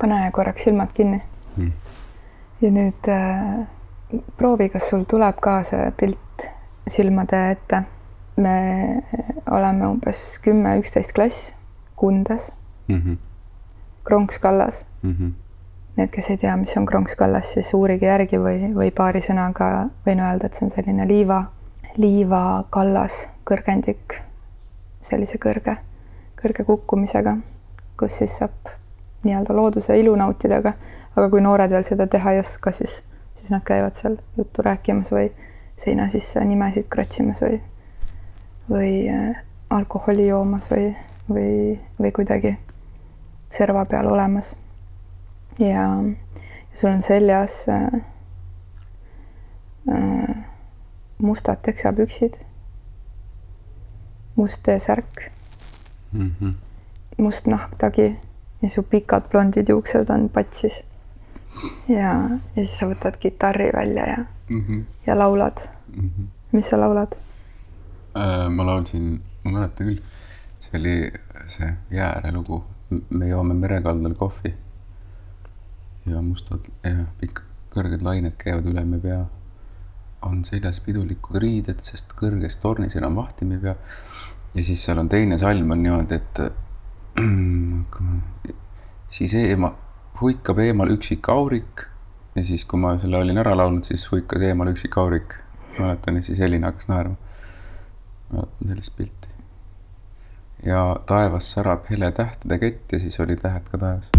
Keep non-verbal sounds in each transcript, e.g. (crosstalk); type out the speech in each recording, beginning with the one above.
pane korraks silmad kinni Mm. ja nüüd äh, proovi, kas sul tuleb ka see pilt silmade ette. me oleme umbes kümme, üksteist klass Kundas, Mhm. Kronkskallas. Mhm. Need, kes ei tea, mis on Kronkskallas, siis uurige järgi või, või paari sõnaga võin öelda, et see on selline liiva, liivakallas, kõrgendik, sellise kõrge, kõrge kukkumisega, kus siis saab nii-öelda looduse ilu nautida, aga, aga kui noored veel seda teha ei oska, siis, siis nad käivad seal juttu rääkimas või seina sisse nimesid kratsimas või, või äh, alkoholi joomas või, või, või kuidagi serva peal olemas. Ja, sul on seljas äh, äh, mustad teksapüksid, must T-särk, Mhm. must nahktagi ja su pikad blondid juuksed on patsis. ja, ja siis sa võtad kitarri välja ja, Mhm. ja laulad. Mhm. mis sa laulad? Äh, ma laulsin, ma mäletan küll, see oli see Jääre lugu, me joome merekaldal kohvi. ja mustad ja pikk, kõrged lained käivad üle me pea. on seljas pidulikud riided, sest kõrges tornis enam vahtima ei pea. ja siis seal on teine salm on niimoodi, et (clears throat) siis eema, huikab eemal üksik aurik ja siis, kui ma selle olin ära laulnud, siis huikas eemal üksik aurik. mäletan ja siis Elina hakkas naerma mäletan sellist pilti. ja taevas särab hele tähtede kett ja siis oli tähed ka taevas.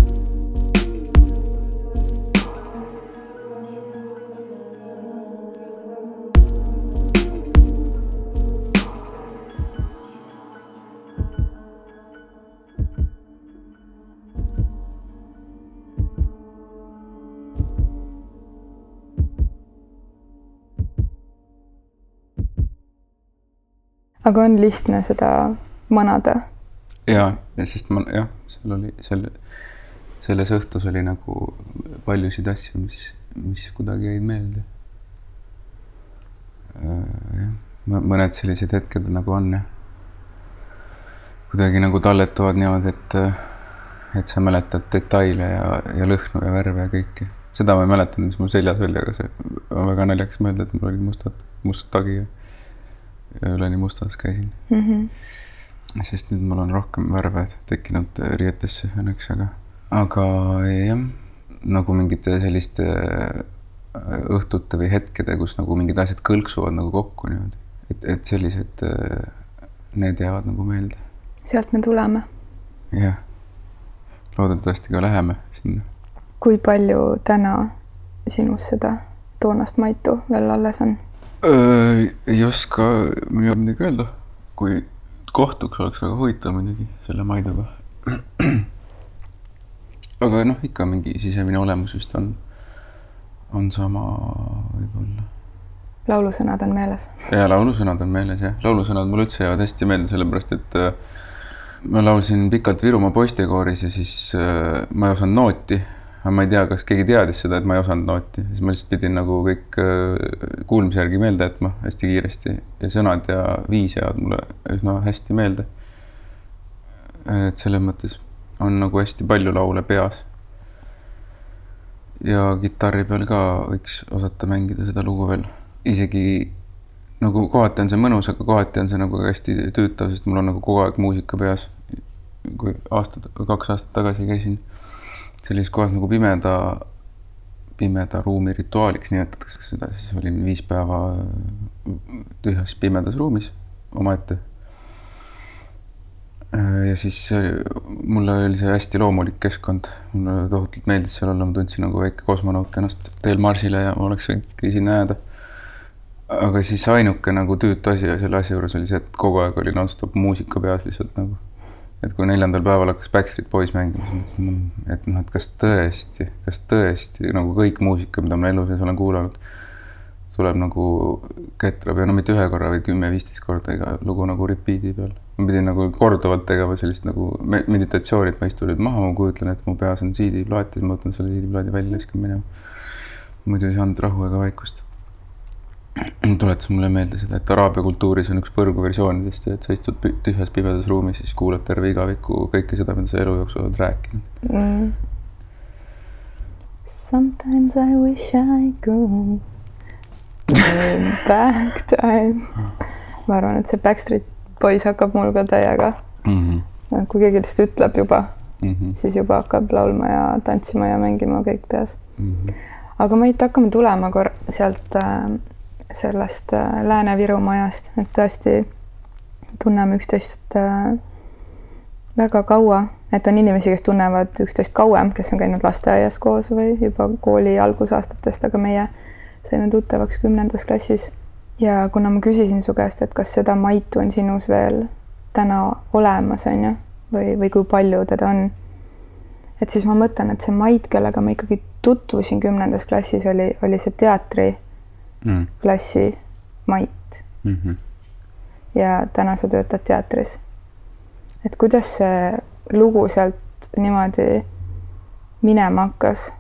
Aga on lihtne seda manada? ja, ja sest ma jah, seal oli seal, selles õhtus oli nagu paljusid asju, mis, mis kuidagi jäid meelde. jah, mõned sellised hetked nagu on jah. kuidagi nagu talletuvad niimoodi, et, et sa mäletad detaile ja, ja lõhnu ja värve ja kõike. seda ma ei mäletanud, mis mul seljas oli, aga see on väga naljakas mõelda, et mul oli mustad, must tagi ja, ja üleni mustas käisin mm. -hmm. sest nüüd mul on rohkem värve tekkinud riietesse õnneks, aga, aga jah, nagu mingite selliste õhtute või hetkede, kus nagu mingid asjad kõlksuvad nagu kokku niimoodi, et, et sellised, need jäävad nagu meelde. sealt me tuleme. jah, loodetavasti ka läheme sinna. kui palju täna sinus seda toonast maitu veel alles on? Ei oska midagi öelda, kui kohtuks, oleks väga huvitav muidugi selle Maiduga. (clears throat) aga noh, ikka mingi sisemine olemus vist on, on sama võib-olla. laulusõnad on meeles? ja laulusõnad on meeles jah, laulusõnad mulle üldse jäävad hästi meelde, sellepärast et äh, ma laulsin pikalt Virumaa poistekooris ja siis äh, ma ei osanud nooti aga ma ei tea, kas keegi teadis seda, et ma ei osanud nooti, siis ma lihtsalt pidin nagu kõik kuulmise järgi meelde jätma hästi kiiresti ja sõnad ja viis jäävad mulle üsna hästi meelde. et selles mõttes on nagu hästi palju laule peas. ja kitarri peal ka võiks osata mängida seda lugu veel, isegi nagu kohati on see mõnus, aga kohati on see nagu hästi tüütav, sest mul on nagu kogu aeg muusika peas. kui aastad, kaks aastat tagasi käisin sellises kohas nagu pimeda, pimeda ruumi rituaaliks nimetatakse seda, siis olin viis päeva tühjas pimedas ruumis omaette. ja siis mulle oli see hästi loomulik keskkond, mulle tohutult meeldis seal olla, ma tundsin nagu väike kosmonaut ennast teel marsile ja ma oleks võinudki sinna jääda. aga siis ainuke nagu tüütu asi selle asja juures oli see, et kogu aeg oli nonstop muusika peas lihtsalt nagu et kui neljandal päeval hakkas Backstreet Boys mängima, siis mõtlesin, et noh, et kas tõesti, kas tõesti nagu kõik muusika, mida ma elu sees olen kuulanud, tuleb nagu ketrab ja no mitte ühe korra, vaid kümme-viisteist korda iga lugu nagu repeat'i peal. ma pidin nagu korduvalt tegema sellist nagu meditatsiooni, et ma istun nüüd maha, ma kujutlen, et mu peas on CD-plaat ja siis ma võtan selle CD-plaadi välja, viskan minema. muidu ei saanud rahu ega vaikust tuletas mulle meelde seda, et araabia kultuuris on üks põrguversioonidest, et sa istud tühjas pimedas ruumis, siis kuulad terve igaviku kõike seda, mida sa elu jooksul oled rääkinud mm.. Sometimes I wish I could turn back time. ma arvan, et see Backstreet Boys hakkab mul ka täiega, mm. -hmm. kui keegi lihtsalt ütleb juba, Mm -hmm. siis juba hakkab laulma ja tantsima ja mängima kõik peas. Mm -hmm. aga Mait, hakkame tulema kor-, sealt äh, sellest äh, Lääne-Virumaa ajast, et tõesti tunneme üksteist äh, väga kaua, et on inimesi, kes tunnevad üksteist kauem, kes on käinud lasteaias koos või juba kooli algusaastatest, aga meie saime tuttavaks kümnendas klassis. ja kuna ma küsisin su käest, et kas seda Maitu on sinus veel täna olemas, on ju, või, või kui palju teda on et siis ma mõtlen, et see Mait, kellega ma ikkagi tutvusin kümnendas klassis, oli, oli see teatriklassi Mm Mait -hmm. ja täna sa töötad teatris. et kuidas see lugu sealt niimoodi minema hakkas,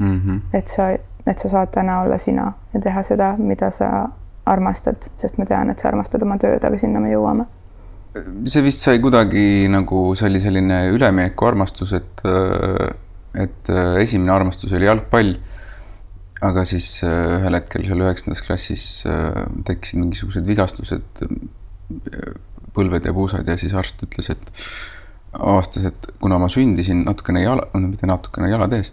Mm -hmm. et sa, et sa saad täna olla sina ja teha seda, mida sa armastad, sest ma tean, et sa armastad oma tööd, aga sinna me jõuame. see vist sai kuidagi nagu, see oli selline üleminekuarmastus, et, et esimene armastus oli jalgpall. Aga siis äh, ühel hetkel seal üheksandas klassis äh, tekkisid mingisugused vigastused, põlved ja puusad ja siis arst ütles, et avastas, et kuna ma sündisin natukene jala, no mitte natukene jalad ees,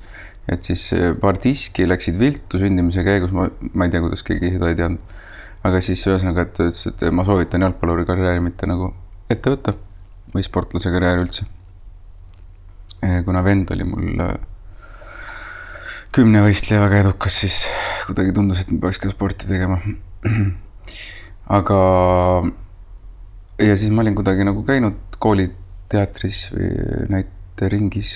et siis äh, paar diski läksid viltu sündimise käigus, ma, ma ei tea, kuidas keegi seda ei teadnud. aga siis ühesõnaga, et ta ütles, et ma soovitan jalgpalluri karjääri mitte nagu ette võtta või sportlase karjääri üldse. kuna vend oli mul äh, kümnevõistleja väga edukas, siis kuidagi tundus, et ma peaks ka sporti tegema. aga ja siis ma olin kuidagi nagu käinud kooliteatris või näiteringis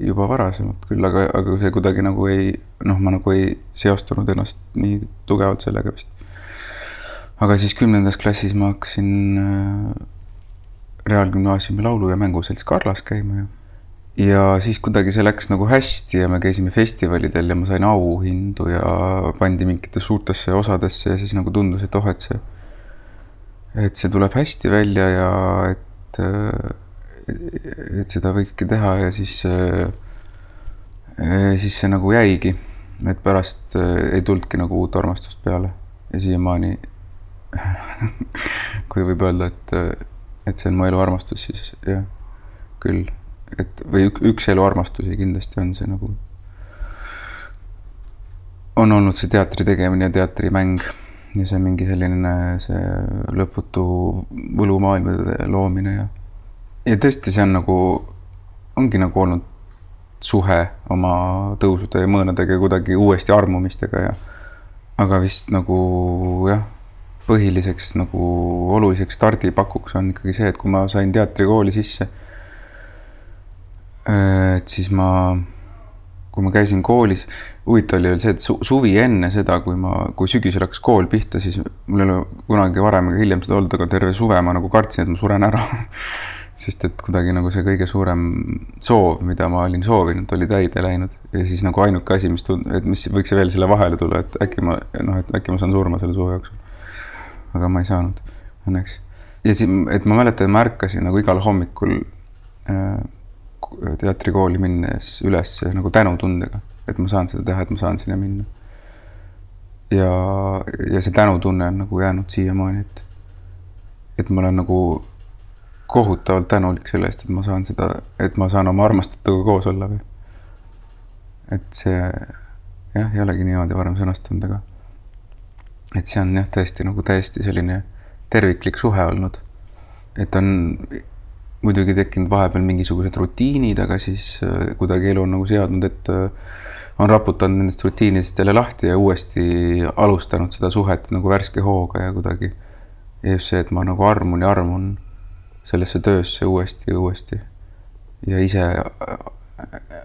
juba varasemalt küll, aga, aga see kuidagi nagu ei, noh, ma nagu ei seostanud ennast nii tugevalt sellega vist. aga siis kümnendas klassis ma hakkasin äh, Reaalgümnaasiumi laulu- ja mänguselts Karlas käima ja ja siis kuidagi see läks nagu hästi ja me käisime festivalidel ja ma sain auhindu ja pandi mingitesse suurtesse osadesse ja siis nagu tundus, et oh, et see, et see tuleb hästi välja ja et, et seda võikski teha ja siis, siis see nagu jäigi, et pärast ei tulnudki nagu uut armastust peale ja siiamaani (laughs) kui võib öelda, et, et see on mu elu armastus, siis jah, küll et või ük, üks elu armastusi kindlasti on see nagu, on olnud see teatri tegemine ja teatrimäng ja see mingi selline see lõputu võlumaailmade loomine ja ja tõesti, see on nagu, ongi nagu olnud suhe oma tõusude ja mõõnadega ja kuidagi uuesti armumistega ja aga vist nagu jah, põhiliseks nagu oluliseks stardipakuks on ikkagi see, et kui ma sain teatrikooli sisse et siis ma, kui ma käisin koolis, huvitav oli veel see, et su suvi enne seda, kui ma, kui sügisel hakkas kool pihta, siis mul ei ole kunagi varem ega hiljem seda olnud, aga terve suve ma nagu kartsin, et ma suren ära. (laughs) sest et kuidagi nagu see kõige suurem soov, mida ma olin soovinud, oli täide läinud ja siis nagu ainuke asi, mis tund-, et mis võiks veel selle vahele tulla, et äkki ma noh, et äkki ma saan surma selle suve jooksul. aga ma ei saanud õnneks. ja siis, et ma mäletan, ma ärkasin nagu igal hommikul äh, teatrikooli minnes üles nagu tänutundega, et ma saan seda teha, et ma saan sinna minna. ja, ja see tänutunne on nagu jäänud siiamaani, et, et ma olen nagu kohutavalt tänulik selle eest, et ma saan seda, et ma saan oma armastatuga koos olla või. et see jah, ei olegi niimoodi varem sõnastanud, aga et see on jah, tõesti nagu täiesti selline terviklik suhe olnud. et on muidugi tekkinud vahepeal mingisugused rutiinid, aga siis äh, kuidagi elu on nagu seadnud, et äh, on raputanud nendest rutiinidest jälle lahti ja uuesti alustanud seda suhet nagu värske hooga ja kuidagi. ja just see, et ma nagu armun ja armun sellesse töösse uuesti ja uuesti ja ise äh,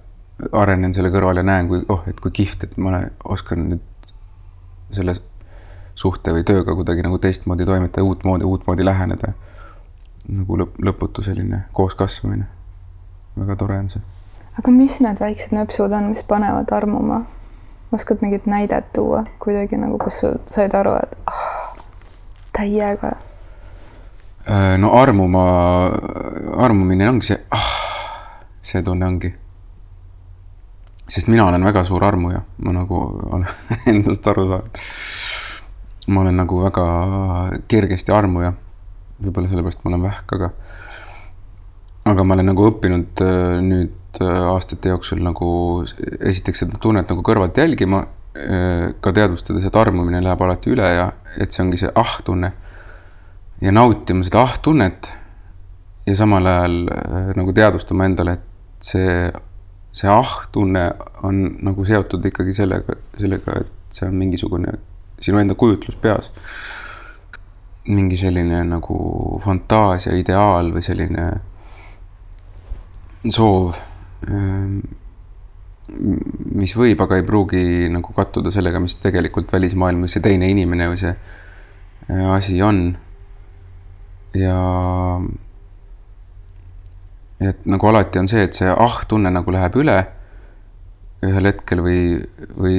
arenen selle kõrval ja näen, kui oh, et kui kihvt, et ma oskan nüüd selle suhte või tööga kuidagi nagu teistmoodi toimetada, uutmoodi, uutmoodi läheneda nagu lõp lõputu selline kooskasvamine. väga tore on see. aga mis need väiksed nöpsud on, mis panevad armuma? oskad mingit näidet tuua kuidagi nagu, kus sa said aru, et ah, täiega. Äh, no armuma, armumine ongi see ah,, see tunne ongi. sest mina olen väga suur armuja, ma nagu olen (laughs) endast aru saanud. ma olen nagu väga kergesti armuja. Võib-olla sellepärast ma olen vähk, aga, aga ma olen nagu õppinud äh, nüüd äh, aastate jooksul nagu esiteks seda tunnet nagu kõrvalt jälgima, äh, ka teadvustades, et armumine läheb alati üle ja et see ongi see ah-tunne. ja nautima seda ah-tunnet ja samal ajal nagu teadvustama endale, et see see ah-tunne on nagu seotud ikkagi sellega, sellega, et see on mingisugune sinu enda kujutlus peas. Mingi selline nagu fantaasia, ideaal või selline soov, ehm, mis võib, aga ei pruugi nagu kattuda sellega, mis tegelikult välismaailmas see teine inimene või see äh, asi on. ja et nagu alati on see, et see ah-tunne nagu läheb üle ühel hetkel või, või,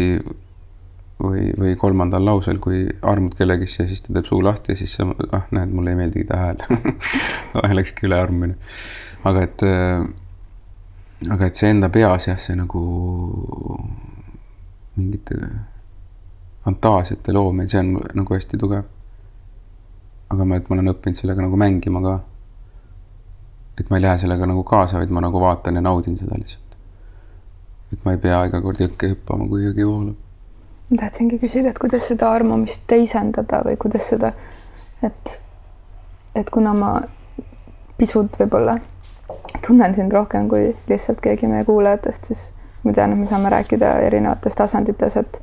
või, või kolmandal lausel, kui armud kellegisse ja siis ta teeb suu lahti ja siis sa, ah näed, mulle ei meeldigi ta hääl (laughs) Läkski üle armumine. aga et, aga et see enda peas jah, see nagu mingite fantaasiate loomine, see on nagu hästi tugev. aga ma, et ma olen õppinud sellega nagu mängima ka et ma ei lähe sellega nagu kaasa, vaid ma nagu vaatan ja naudin seda lihtsalt. et ma ei pea iga kord jõkke hüppama, kui jõgi voolab. Ma tahtsingi küsida, et kuidas seda armumist teisendada või kuidas seda, et, et kuna ma pisut võib-olla tunnen sind rohkem kui lihtsalt keegi meie kuulajatest, siis ma tean, et me saame rääkida erinevates tasandites, et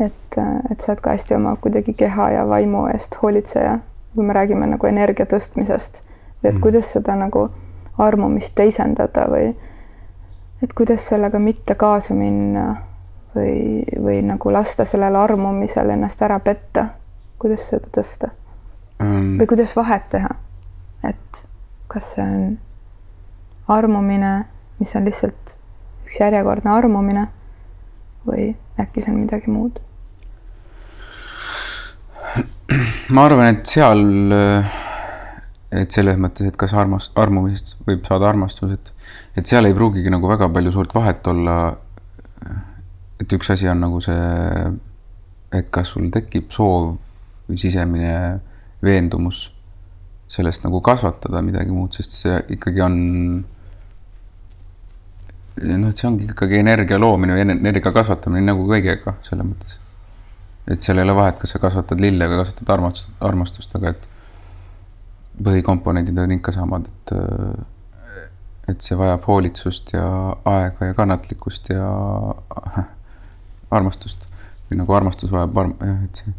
et, et sa oled ka hästi oma kuidagi keha ja vaimu eest hoolitseja, kui me räägime nagu energia tõstmisest et mm. kuidas seda nagu armumist teisendada või et kuidas sellega mitte kaasa minna või, või nagu lasta sellel armumisel ennast ära petta, kuidas seda tõsta um.? või kuidas vahet teha, et kas see on armumine, mis on lihtsalt üks järjekordne armumine või äkki see on midagi muud? ma arvan, et seal et selles mõttes, et kas armas-, armumisest võib saada armastus, et, et seal ei pruugigi nagu väga palju suurt vahet olla. Et üks asi on nagu see, et kas sul tekib soov või sisemine veendumus sellest nagu kasvatada midagi muud, sest see ikkagi on. noh, et see ongi ikkagi energia loomine või energia kasvatamine nagu kõigega selles mõttes. et seal ei ole vahet, kas sa kasvatad lille või kasvatad armastust, armastust, aga et põhikomponendid on ikka samad, et et see vajab hoolitsust ja aega ja kannatlikkust ja armastust või nagu armastus vajab arm-, jah, et see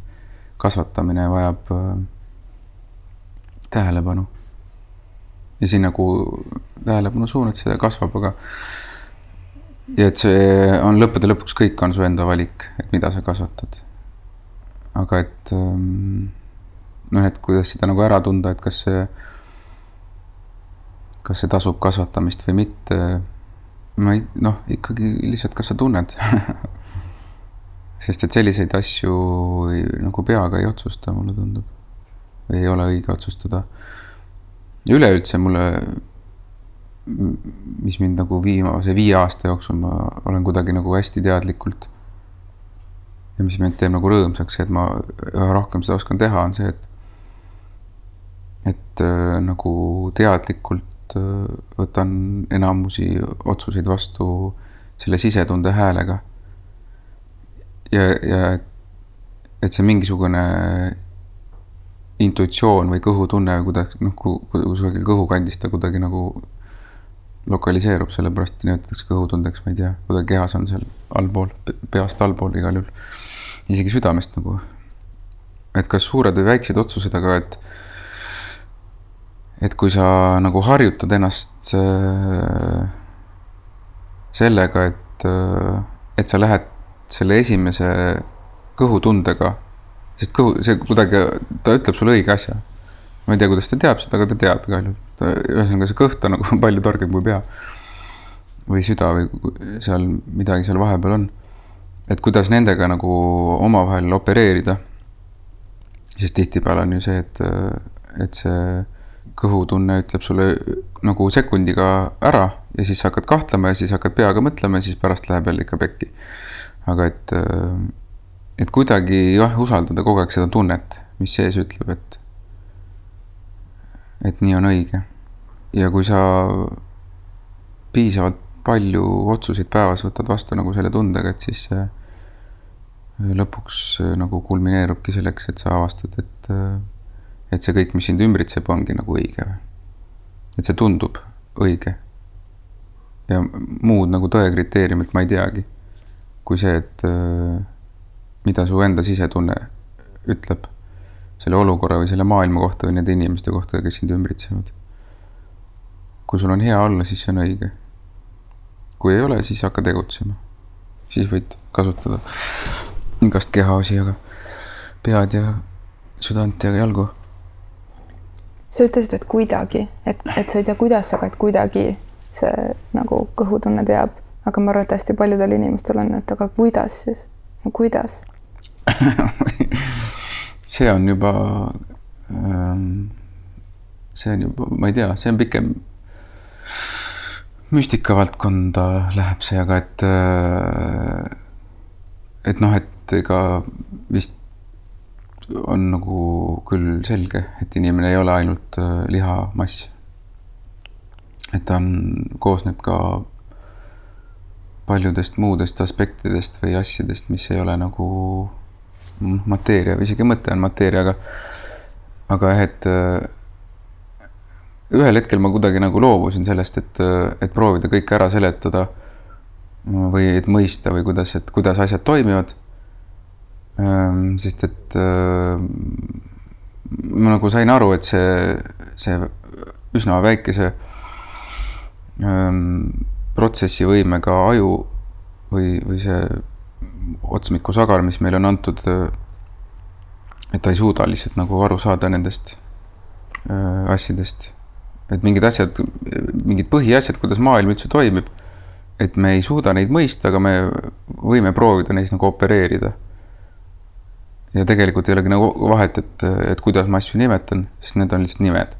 kasvatamine vajab äh, tähelepanu. ja siin nagu tähelepanu suunad, see kasvab, aga ja et see on lõppude lõpuks kõik on su enda valik, et mida sa kasvatad. aga et ähm, noh, et kuidas seda nagu ära tunda, et kas see, kas see tasub kasvatamist või mitte. ma ei, noh, ikkagi lihtsalt, kas sa tunned (laughs) sest et selliseid asju nagu peaga ei otsusta, mulle tundub. või ei ole õige otsustada. üleüldse mulle, mis mind nagu viimase viie aasta jooksul ma olen kuidagi nagu hästi teadlikult ja mis mind teeb nagu rõõmsaks, et ma üha rohkem seda oskan teha, on see, et et äh, nagu teadlikult äh, võtan enamusi otsuseid vastu selle sisetunde häälega. Ja, ja et see mingisugune intuitsioon või kõhutunne või kuidagi noh, kusagil kõhukandis ta kuidagi nagu lokaliseerub, sellepärast nimetatakse kõhutundeks, ma ei tea, kuidagi kehas on seal allpool, peast allpool igal juhul. isegi südamest nagu. et kas suured või väiksed otsused, aga et et kui sa nagu harjutad ennast äh, sellega, et, äh, et sa lähed selle esimese kõhutundega, sest kõhu, see kuidagi, ta ütleb sulle õige asja. ma ei tea, kuidas ta teab seda, aga ta teab igal juhul. ühesõnaga, see kõht on nagu (laughs) palju targem kui pea. või süda või seal midagi seal vahepeal on. et kuidas nendega nagu omavahel opereerida. sest tihtipeale on ju see, et, et see kõhutunne ütleb sulle nagu sekundiga ära ja siis hakkad kahtlema ja siis hakkad peaga mõtlema ja siis pärast läheb jälle ikka pekki. Aga et, et kuidagi jah, usaldada kogu aeg seda tunnet, mis sees ütleb, et, et nii on õige. ja kui sa piisavalt palju otsuseid päevas võtad vastu nagu selle tundega, et siis see lõpuks nagu kulmineerubki selleks, et sa avastad, et, et see kõik, mis sind ümbritseb, ongi nagu õige või. et see tundub õige. ja muud nagu tõe kriteeriumit ma ei teagi, kui see, et mida su enda sisetunne ütleb selle olukorra või selle maailma kohta või nende inimeste kohta, kes sind ümbritsevad. kui sul on hea olla, siis see on õige kui ei ole, siis hakka tegutsema. siis võid kasutada igast kehaosi, aga pead ja südant ja jalgu. sa ütlesid, et kuidagi, et, et sa ei tea, kuidas, aga et kuidagi see nagu kõhutunne teab, aga ma arvan, et hästi paljudel inimestel on, et aga kuidas siis, no kuidas (laughs) see on juba ähm,, see on juba, ma ei tea, see on pikem müstika valdkonda läheb see, aga et, äh, et noh, et ega vist on nagu küll selge, et inimene ei ole ainult äh, lihamass. et ta on, koosneb ka paljudest muudest aspektidest või asjadest, mis ei ole nagu mateeria või isegi mõte on mateeria, aga, aga jah, et äh, ühel hetkel ma kuidagi nagu loobusin sellest, et, et proovida kõike ära seletada või et mõista või kuidas, et kuidas asjad toimivad. Ehm, sest et ehm, ma nagu sain aru, et see, see üsna väikese ehm, protsessivõimega aju või, või see otsmiku sagar, mis meile on antud, et ta ei suuda lihtsalt nagu aru saada nendest asjadest et mingid asjad, mingid põhiasjad, kuidas maailm üldse toimib, et me ei suuda neid mõista, aga me võime proovida neis nagu opereerida. ja tegelikult ei olegi nagu vahet, et, et kuidas ma asju nimetan, sest need on lihtsalt nimed.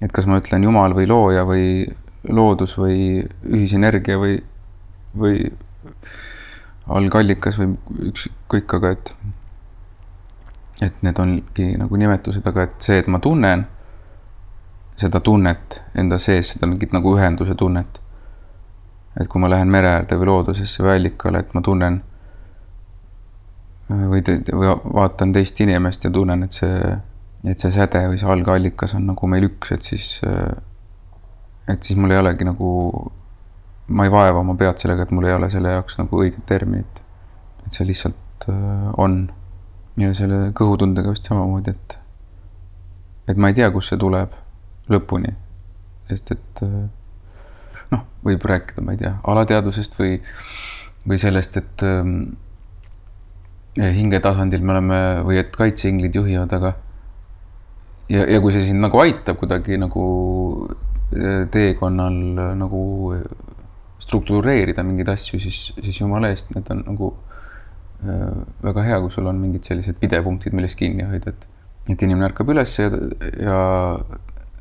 et kas ma ütlen Jumal või looja või loodus või ühisenergia või, või algallikas või ükskõik, aga et, et need ongi nagu nimetused, aga et see, et ma tunnen seda tunnet enda sees, seda mingit nagu ühenduse tunnet. et kui ma lähen mere äärde või loodusesse või allikale, et ma tunnen või, või vaatan teist inimest ja tunnen, et see, et see säde või see algallikas on nagu meil üks, et siis, et siis mul ei olegi nagu, ma ei vaeva oma pead sellega, et mul ei ole selle jaoks nagu õiget terminit. et see lihtsalt äh, on. ja selle kõhutundega vist samamoodi, et, et ma ei tea, kust see tuleb lõpuni. sest et äh, noh, võib rääkida, ma ei tea, alateadvusest või, või sellest, et ähm, hingetasandil me oleme või et kaitseinglid juhivad, aga ja, ja kui see sind nagu aitab kuidagi nagu äh, teekonnal äh, nagu struktureerida mingeid asju, siis, siis jumala eest, need on nagu äh, väga hea, kui sul on mingid sellised pidepunktid, millest kinni hoida, et, et inimene ärkab üles ja, ja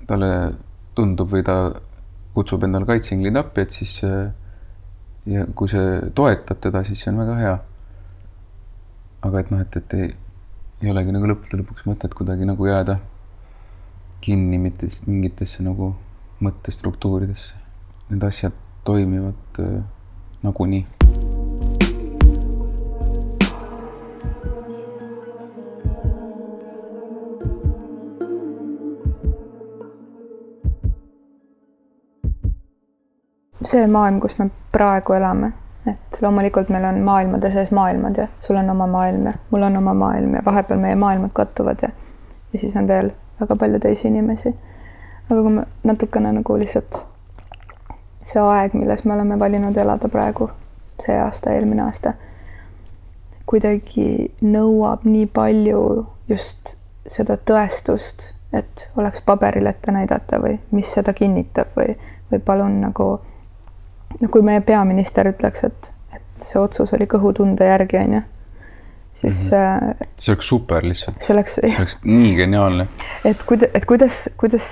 talle tundub või ta kutsub endale kaitseinglid appi, et siis ja kui see toetab teda, siis see on väga hea. aga et noh, et, et ei, ei olegi nagu lõppude lõpuks mõtet kuidagi nagu jääda kinni mitmes, mingitesse nagu mõttestruktuuridesse. Need asjad toimivad äh, nagunii see maailm, kus me praegu elame, et loomulikult meil on maailmade sees maailmad ja sul on oma maailm ja mul on oma maailm ja vahepeal meie maailmad kattuvad ja, ja siis on veel väga palju teisi inimesi. Aga kui me natukene nagu lihtsalt see aeg, milles me oleme valinud elada praegu, see aasta, eelmine aasta, kuidagi nõuab nii palju just seda tõestust, et oleks paberil ette näidata või mis seda kinnitab või, või palun nagu no kui meie peaminister ütleks, et, et see otsus oli kõhutunde järgi, on ju, siis mm. -hmm. see oleks super lihtsalt. see oleks. see oleks nii geniaalne. et kuida-, et kuidas, kuidas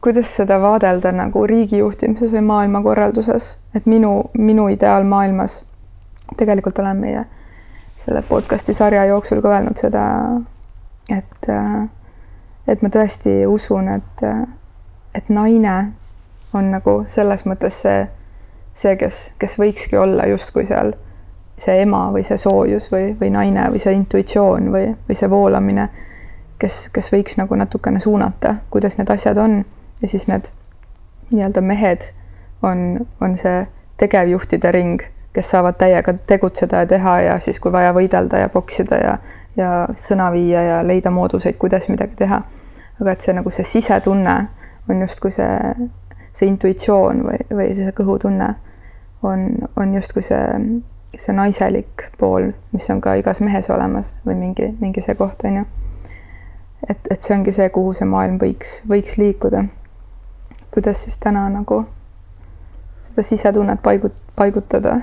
kuidas seda vaadelda nagu riigijuhtimises või maailmakorralduses, et minu, minu ideaalmaailmas tegelikult olen meie selle podcast'i sarja jooksul ka öelnud seda, et, et ma tõesti usun, et, et naine on nagu selles mõttes see, see, kes, kes võikski olla justkui seal see ema või see soojus või, või naine või see intuitsioon või, või see voolamine, kes, kes võiks nagu natukene suunata, kuidas need asjad on ja siis need nii-öelda mehed on, on see tegevjuhtide ring, kes saavad täiega tegutseda ja teha ja siis, kui vaja, võidelda ja poksida ja, ja sõna viia ja leida mooduseid, kuidas midagi teha. aga et see nagu see sisetunne on justkui see, see intuitsioon või, või see kõhutunne on, on justkui see see naiselik pool, mis on ka igas mehes olemas või mingi, mingi see koht, on ju. et, et see ongi see, kuhu see maailm võiks, võiks liikuda. Kuidas siis täna nagu seda sisetunnet paigut-, paigutada?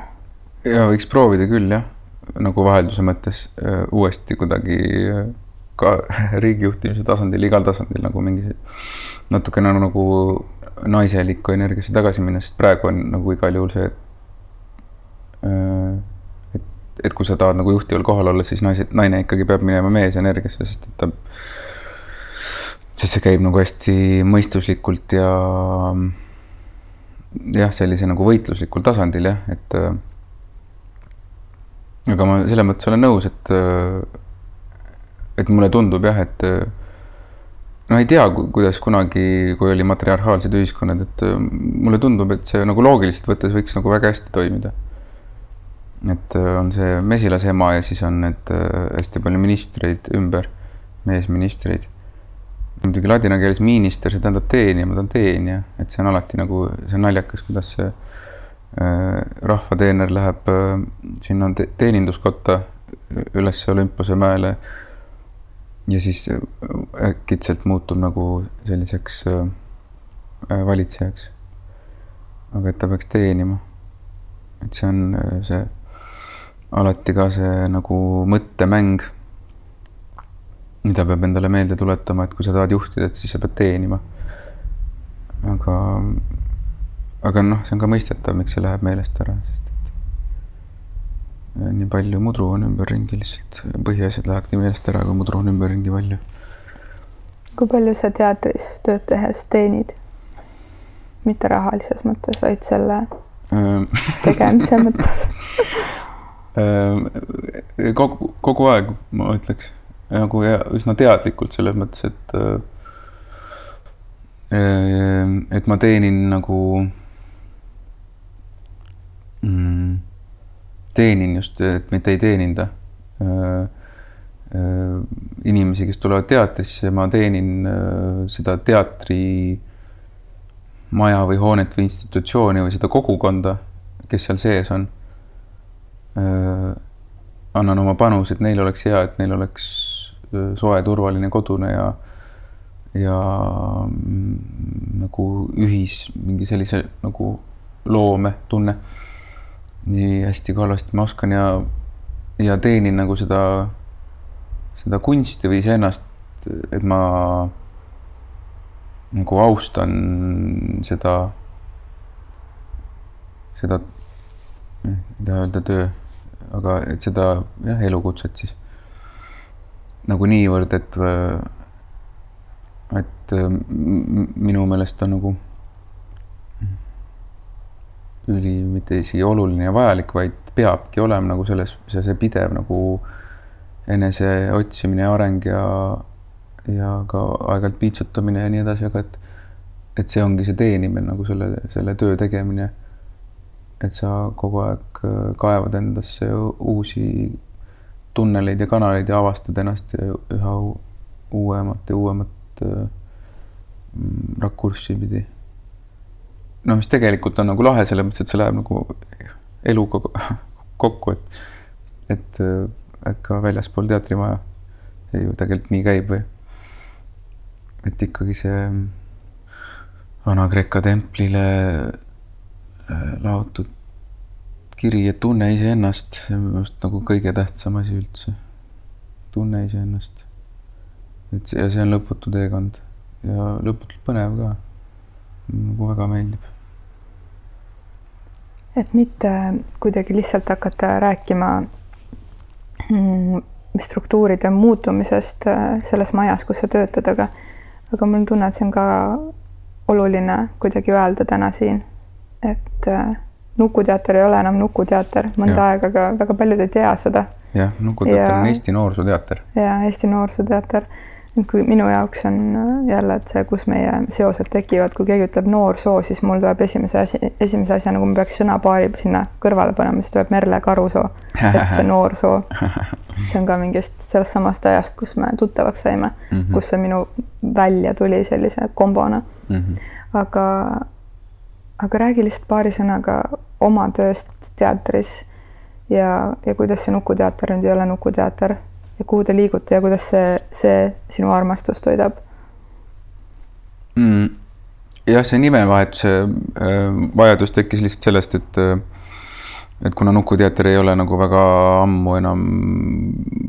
ja võiks proovida küll jah, nagu vahelduse mõttes äh, uuesti kuidagi äh, ka (laughs) riigijuhtimise tasandil, igal tasandil nagu mingi natukene nagu naiselikku energiasse tagasi minna, sest praegu on nagu igal juhul see, Äh, et, et kui sa tahad nagu juhtival kohal olla, siis naised, naine ikkagi peab minema mees energiasse, sest et ta, sest see käib nagu hästi mõistuslikult ja jah, sellise nagu võitluslikul tasandil jah, et äh, aga ma selles mõttes olen nõus, et äh, et mulle tundub jah, et no ei tea, kuidas kunagi, kui oli matriarhaalsed ühiskonnad, et mulle tundub, et see nagu loogiliselt võttes võiks nagu väga hästi toimida et äh, on see mesilase ema ja siis on need äh, hästi palju ministreid ümber, meesministreid. Muidugi ladina keeles minister, see tähendab teenija, ma tahan teenija, et see on alati nagu, see on naljakas, kuidas see äh, rahvateener läheb äh, sinna te teeninduskotta üles Olümpose mäele. ja siis äh, äkitselt muutub nagu selliseks äh, valitsejaks. aga et ta peaks teenima. et see on see alati ka see nagu mõttemäng, mida peab endale meelde tuletama, et kui sa tahad juhtida, et siis sa pead teenima. aga, aga noh, see on ka mõistetav, miks see läheb meelest ära, sest et nii palju mudru on ümberringi, lihtsalt põhiasjad lähevadki meelest ära, kui mudru on ümberringi palju. kui palju sa teatris tööd tehes teenid? mitte rahalises mõttes, vaid selle tegemise mõttes (laughs) Ehm, kogu, kogu aeg ma ütleks nagu ja üsna teadlikult selles mõttes, et ehm, et ma teenin nagu mm,, teenin just, et mitte ei teeninda ehm, inimesi, kes tulevad teatrisse, ma teenin seda teatrimaja või hoonet või institutsiooni või seda kogukonda, kes seal sees on. Äh, annan oma panuse, et neil oleks hea, et neil oleks äh, soe, turvaline, kodune ja ja mm, nagu ühis mingi sellise nagu loometunne. nii hästi kui halvasti ma oskan ja, ja teenin nagu seda, seda kunsti või iseennast, et ma nagu austan seda, seda, ei taha öelda töö aga et seda jah, elukutset siis nagu niivõrd, et, et minu meelest on nagu üli, mitte isegi oluline ja vajalik, vaid peabki olema nagu selles, see, see pidev nagu enese otsimine ja areng ja, ja ka aeg-ajalt piitsutamine ja nii edasi, aga et, et see ongi see teenimine nagu selle, selle töö tegemine. Et sa kogu aeg äh, kaevad endasse uusi tunneleid ja kanaleid ja avastad ennast üha uuemat ja uuemat äh, rakurssi pidi. no mis tegelikult on nagu lahe selles mõttes, et see läheb nagu eluga (laughs) kokku, et, et, äh, et ka väljaspool teatrimaja see ju tegelikult nii käib või. et ikkagi see Vana-Kreeka templile Äh, laotud kiri, et tunne iseennast, see on minu arust nagu kõige tähtsam asi üldse. tunne iseennast. et see, ja see on lõputu teekond ja lõputult põnev ka. nagu väga meeldib. et mitte kuidagi lihtsalt hakata rääkima mm, struktuuride muutumisest äh, selles majas, kus sa töötad, aga aga mul on tunne, et see on ka oluline kuidagi öelda täna siin, et äh, Nukuteater ei ole enam Nukuteater mõnda ja. aega, aga väga paljud ei tea seda. jah, Nukuteater ja, on Eesti Noorsooteater. ja Eesti Noorsooteater et kui minu jaoks on äh, jälle, et see, kus meie seosed tekivad, kui keegi ütleb noorsoo, siis mul tuleb esimese asi, esimese asjana, kui ma peaks sõnapaari sinna kõrvale panema, siis tuleb Merle Karusoo, et see noorsoo. (laughs) see on ka mingist sellest samast ajast, kus me tuttavaks saime mm, -hmm. kus see minu välja tuli sellise kombona mm. -hmm. aga, aga räägi lihtsalt paari sõnaga oma tööst teatris ja, ja kuidas see Nukuteater nüüd ei ole Nukuteater ja kuhu te liigute ja kuidas see, see sinu armastust toidab mm,? jah, see nimevahetuse äh, vajadus tekkis lihtsalt sellest, et äh, et kuna Nukuteater ei ole nagu väga ammu enam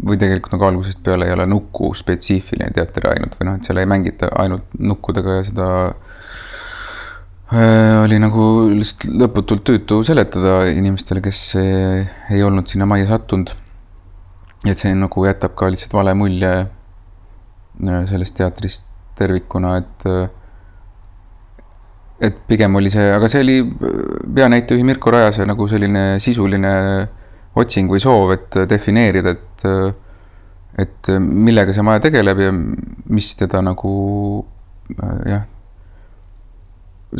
või tegelikult nagu algusest peale ei ole Nuku spetsiifiline teater ainult või noh, et seal ei mängita ainult nukkudega ja seda äh, oli nagu lihtsalt lõputult tüütu seletada inimestele, kes ei olnud sinna majja sattunud. Et see nagu jätab ka lihtsalt vale mulje äh, sellest teatrist tervikuna, et äh, et pigem oli see, aga see oli peanäitejuhi Mirko Rajase nagu selline sisuline otsing või soov, et defineerida, et et millega see maja tegeleb ja mis teda nagu jah,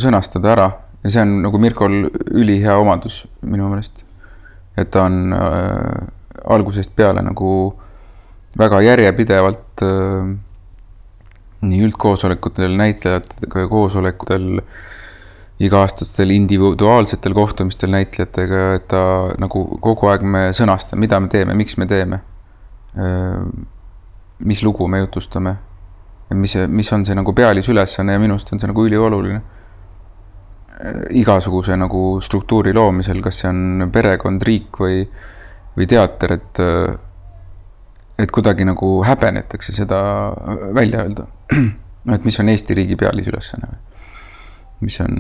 sõnastada ära ja see on nagu Mirkol ülihea omadus minu meelest. et ta on äh, algusest peale nagu väga järjepidevalt äh, nii üldkoosolekutel, näitlejatega koosolekutel, iga-aastastel individuaalsetel kohtumistel näitlejatega, et ta nagu kogu aeg me sõnastame, mida me teeme, miks me teeme. Äh, mis lugu me jutustame. mis, mis on see nagu pealisülesanne ja minu arust on see nagu ülioluline. Äh, igasuguse nagu struktuuri loomisel, kas see on perekond, riik või või teater, et, et kuidagi nagu häbenetakse seda välja öelda. (clears throat) et mis on Eesti riigi pealisülesanne või mis on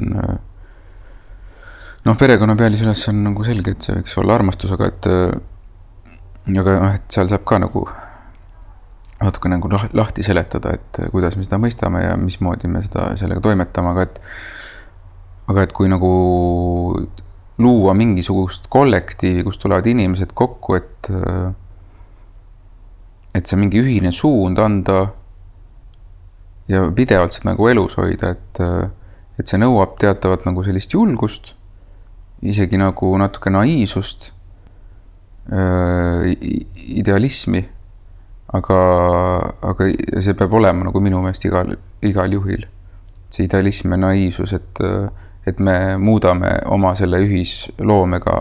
noh, perekonna pealisülesanne on nagu selge, et see võiks olla armastus, aga et aga noh, et seal saab ka nagu natuke nagu lahti seletada, et kuidas me seda mõistame ja mismoodi me seda, sellega toimetame, aga et aga et kui nagu luua mingisugust kollektiivi, kus tulevad inimesed kokku, et et see mingi ühine suund anda ja pidevalt seda nagu elus hoida, et et see nõuab teatavat nagu sellist julgust, isegi nagu natuke naiivsust, idealismi, aga, aga see peab olema nagu minu meelest igal, igal juhil. see idealism ja naiivsus, et et me muudame oma selle ühisloomega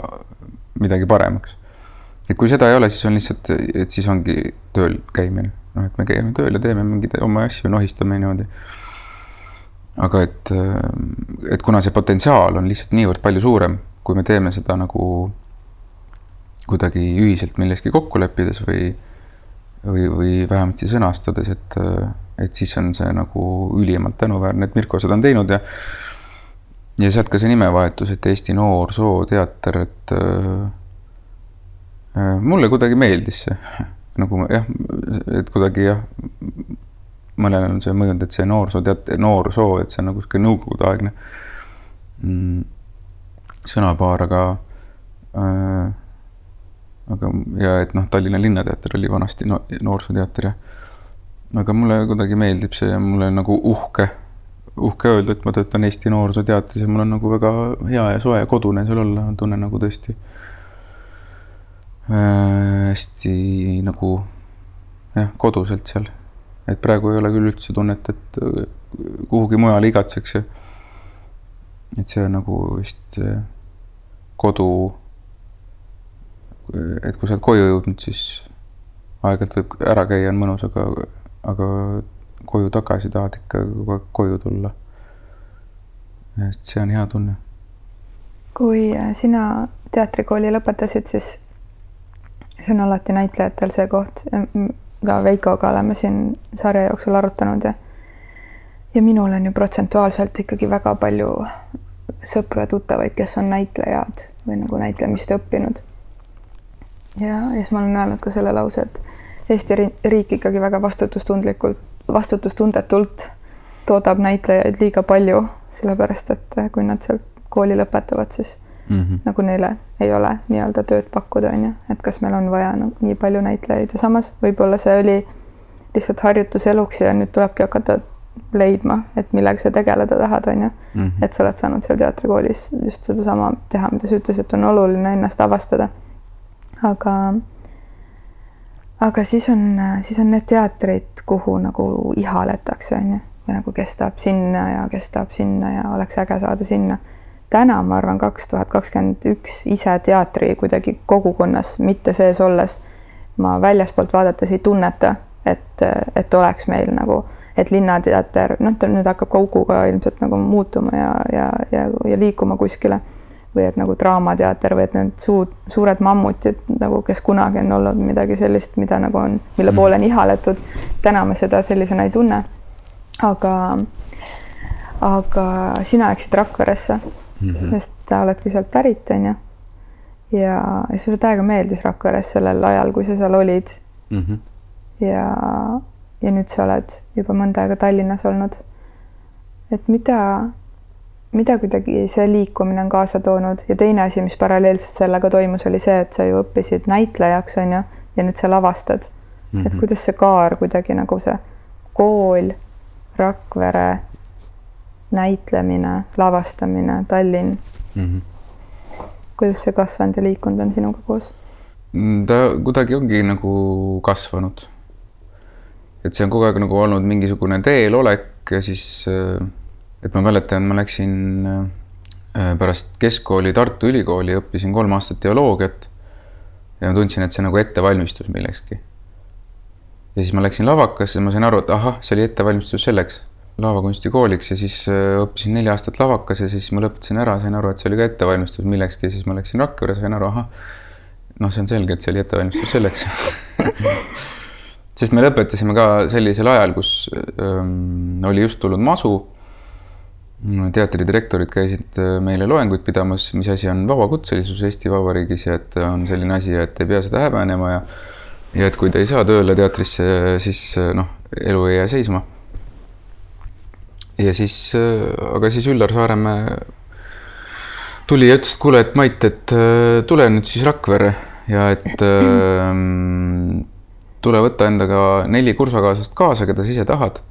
midagi paremaks. et kui seda ei ole, siis on lihtsalt, et siis ongi tööl käimine, noh, et me käime tööl ja teeme mingeid oma asju, nohistame niimoodi. aga et, et kuna see potentsiaal on lihtsalt niivõrd palju suurem, kui me teeme seda nagu kuidagi ühiselt milleski kokku leppides või, või, või vähemasti sõnastades, et, et siis on see nagu ülimalt tänuväärne, et Mirko seda on teinud ja ja sealt ka see nimevahetus, et Eesti Noorsooteater, et äh, äh, mulle kuidagi meeldis see, (laughs) nagu jah, et kuidagi jah, mõnele on see mõjunud, et see noorsooteater, noorsoo, et see on nagu sihuke nõukogudeaegne mm, sõnapaar, aga äh, aga, ja et noh, Tallinna Linnateater oli vanasti no, noorsooteater ja aga mulle kuidagi meeldib see ja mulle nagu uhke uhke öelda, et ma töötan Eesti Noorsooteatris ja mul on nagu väga hea ja soe ja kodune seal olla, tunnen nagu tõesti äh, hästi nagu jah, koduselt seal. et praegu ei ole küll üldse tunnet, et äh, kuhugi mujale igatseks ja et see on nagu vist kodu, et kui sa oled koju jõudnud, siis aeg-ajalt võib ära käia, on mõnus, aga, aga koju tagasi tahad ikka kogu aeg koju tulla. sest see on hea tunne. kui äh, sina teatrikooli lõpetasid, siis see on alati näitlejatel see koht, ka Veikoga oleme siin sarja jooksul arutanud ja ja minul on ju protsentuaalselt ikkagi väga palju sõpru-tuttavaid, kes on näitlejad või nagu näitlemist õppinud. ja, ja siis ma olen öelnud ka selle lause, et Eesti riik ikkagi väga vastutustundlikult, vastutustundetult toodab näitlejaid liiga palju, sellepärast et kui nad sealt kooli lõpetavad, siis mm -hmm. nagu neile ei ole nii-öelda tööd pakkuda, on ju, et kas meil on vaja nagu nii palju näitlejaid ja samas võib-olla see oli lihtsalt harjutuseluks ja nüüd tulebki hakata leidma, et millega sa tegeleda tahad, on ju. Mhm. et sa oled saanud seal teatrikoolis just sedasama teha, mida sa ütlesid, on oluline ennast avastada. aga, aga siis on, siis on need teatrid, kuhu nagu ihaletakse, on ju, või nagu kes tahab sinna ja kes tahab sinna ja oleks äge saada sinna. täna ma arvan, kaks tuhat kakskümmend üks ise teatri kuidagi kogukonnas mitte sees olles ma väljaspoolt vaadates ei tunneta, et, et oleks meil nagu et Linnateater, noh, ta nüüd hakkab ka Uguga ilmselt nagu muutuma ja, ja, ja, ja liikuma kuskile. Või et nagu Draamateater või et need suud, suured mammutid nagu, kes kunagi on olnud midagi sellist, mida nagu on, mille mm. poole on ihaletud. täna me seda sellisena ei tunne. aga, aga sina läksid Rakveresse mm, -hmm. sest sa oledki sealt pärit, on ju. ja, ja sulle täiega meeldis Rakveres sellel ajal, kui sa seal olid mm. -hmm. ja ja nüüd sa oled juba mõnda aega Tallinnas olnud. et mida, mida kuidagi see liikumine on kaasa toonud ja teine asi, mis paralleelselt sellega toimus, oli see, et sa ju õppisid näitlejaks, on ju, ja nüüd sa lavastad mm. -hmm. et kuidas see kaar kuidagi nagu see kool, Rakvere, näitlemine, lavastamine, Tallinn mm. -hmm. kuidas see kasvanud ja liikunud on sinuga koos? ta kuidagi ongi nagu kasvanud et see on kogu aeg nagu olnud mingisugune teelolek ja siis, äh, et ma mäletan, ma läksin äh, pärast keskkooli Tartu Ülikooli, õppisin kolm aastat teoloogiat. ja ma tundsin, et see nagu ettevalmistus millekski. ja siis ma läksin lavakasse, ma sain aru, et ahah, see oli ettevalmistus selleks, lavakunstikooliks ja siis äh, õppisin neli aastat lavakas ja siis ma lõpetasin ära, sain aru, et see oli ka ettevalmistus millekski ja siis ma läksin Rakvere, sain aru, ahah, noh, see on selge, et see oli ettevalmistus selleks (laughs) sest me lõpetasime ka sellisel ajal, kus ähm, oli just tulnud masu. Teatri direktorid käisid äh, meile loenguid pidamas, mis asi on vabakutselisus Eesti Vabariigis ja et on selline asi, et ei pea seda häbenema ja ja et kui te ei saa tööle teatrisse, siis äh, noh, elu ei jää seisma. ja siis, äh, aga siis Üllar Saaremäe tuli ja ütles, et kuule, et Mait, et tule nüüd siis Rakverre ja et äh, tule võtta endaga neli kursakaaslast kaasa, keda sa ise tahad.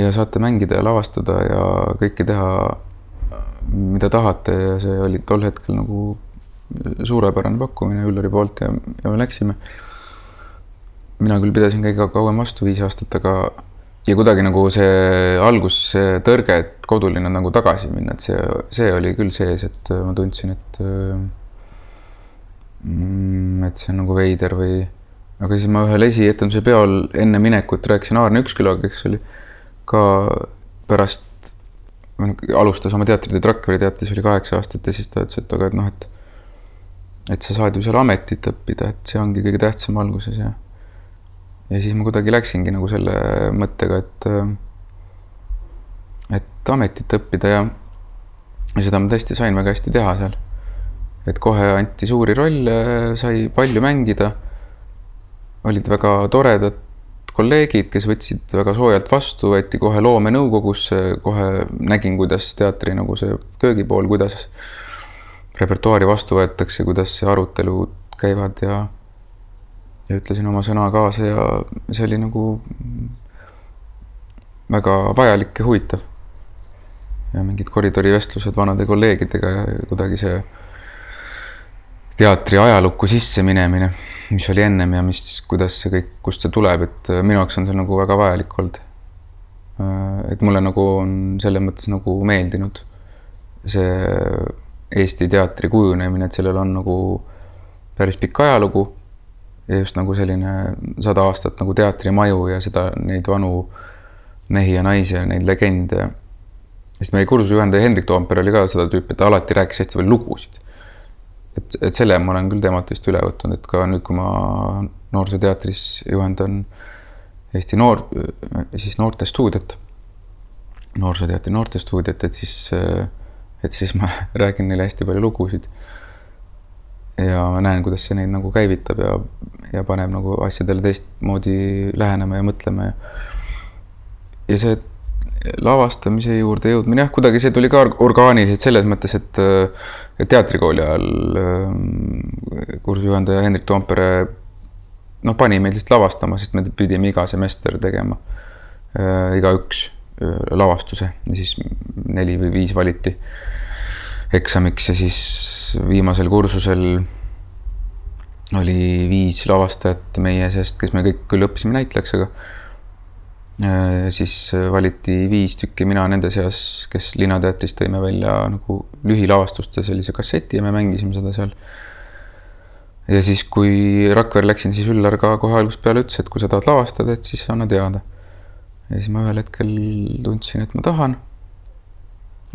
Ja saate mängida ja lavastada ja kõike teha, mida tahate ja see oli tol hetkel nagu suurepärane pakkumine Üllari poolt ja, ja me läksime. mina küll pidasin kõige kauem vastu, viis aastat, aga ja kuidagi nagu see algus, see tõrge, et koduline nagu tagasi minna, et see, see oli küll sees, et ma tundsin, et mm, et see on nagu veider või aga siis ma ühel esietenduse peol enne minekut rääkisin Aarne Ükskülaga, kes oli ka pärast, alustas oma teatriteed Rakvere teatris, oli kaheksa aastat ja siis ta ütles, et aga et noh, et et sa saad ju seal ametit õppida, et see ongi kõige tähtsam alguses ja ja siis ma kuidagi läksingi nagu selle mõttega, et et ametit õppida ja ja seda ma tõesti sain väga hästi teha seal. et kohe anti suuri rolle, sai palju mängida olid väga toredad kolleegid, kes võtsid väga soojalt vastu, võeti kohe loomenõukogusse, kohe nägin, kuidas teatri nagu see köögipool, kuidas repertuaari vastu võetakse, kuidas arutelud käivad ja ja ütlesin oma sõna kaasa ja see oli nagu väga vajalik ja huvitav. ja mingid koridorivestlused vanade kolleegidega ja kuidagi see teatri ajalukku sisse minemine mis oli ennem ja mis, kuidas see kõik, kust see tuleb, et äh, minu jaoks on see nagu väga vajalik olnud. Äh, et mulle nagu on selles mõttes nagu meeldinud see Eesti teatri kujunemine, et sellel on nagu päris pikk ajalugu ja just nagu selline sada aastat nagu teatrimaju ja seda, neid vanu mehi ja naisi ja neid legende. sest meie kursusejuhendaja Hendrik Toomper oli ka seda tüüpi, et ta alati rääkis hästi palju lugusid et, et selle ma olen küll temalt vist üle võtnud, et ka nüüd, kui ma Noorsooteatris juhendan Eesti noor, siis noortestuudiot, noorsooteatri noortestuudiot, et siis, et siis ma (laughs) räägin neile hästi palju lugusid. ja ma näen, kuidas see neid nagu käivitab ja, ja paneb nagu asjadele teistmoodi lähenema ja mõtlema ja. ja see lavastamise juurde jõudmine, jah, kuidagi see tuli ka orgaaniliselt selles mõttes, et, teatrikooli ajal ähm, kursujuhendaja Hendrik Toompere noh, pani meid lihtsalt lavastama, sest me pidime iga semester tegema äh, igaüks äh, lavastuse. Ja siis neli või viis valiti eksamiks ja siis viimasel kursusel oli viis lavastajat meie seast, kes me kõik küll õppisime näitlejaks, aga siis valiti viis tükki, mina nende seas, kes Linnateatris tõime välja nagu lühilavastuste sellise kasseti ja me mängisime seda seal ja siis, kui Rakvere läksin, siis Üllar ka kohe algusest peale ütles, et kui sa tahad lavastada, et siis anna teada. ja siis ma ühel hetkel tundsin, et ma tahan.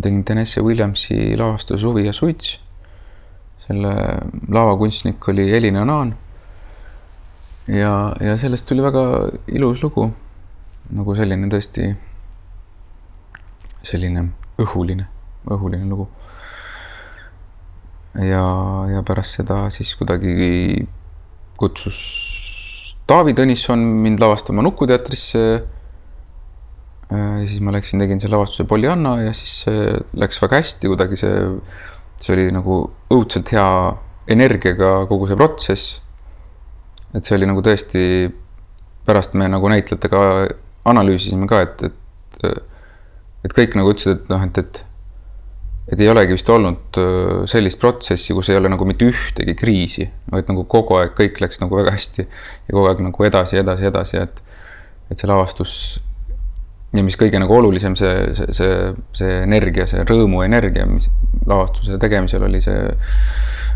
tegin Tennessee Williamsi lavastuse Suvi ja suits. selle lavakunstnik oli Elina Naan. ja, ja sellest tuli väga ilus lugu. Nagu selline tõesti, selline õhuline, õhuline lugu ja, ja pärast seda siis kuidagi kutsus Taavi Tõnisson mind lavastama Nukuteatrisse. ja siis ma läksin, tegin selle lavastuse Pollyanna ja siis läks väga hästi, kuidagi see, see oli nagu õudselt hea energiaga kogu see protsess. et see oli nagu tõesti, pärast me nagu näitlejatega analüüsisime ka, et, et, et kõik nagu ütlesid, et noh, et, et et ei olegi vist olnud äh, sellist protsessi, kus ei ole nagu mitte ühtegi kriisi, vaid nagu kogu aeg kõik läks nagu väga hästi ja kogu aeg nagu edasi, edasi, edasi, et, et see lavastus ja mis kõige nagu olulisem, see, see, see, see energia, see rõõmuenergia, mis lavastuse tegemisel oli, see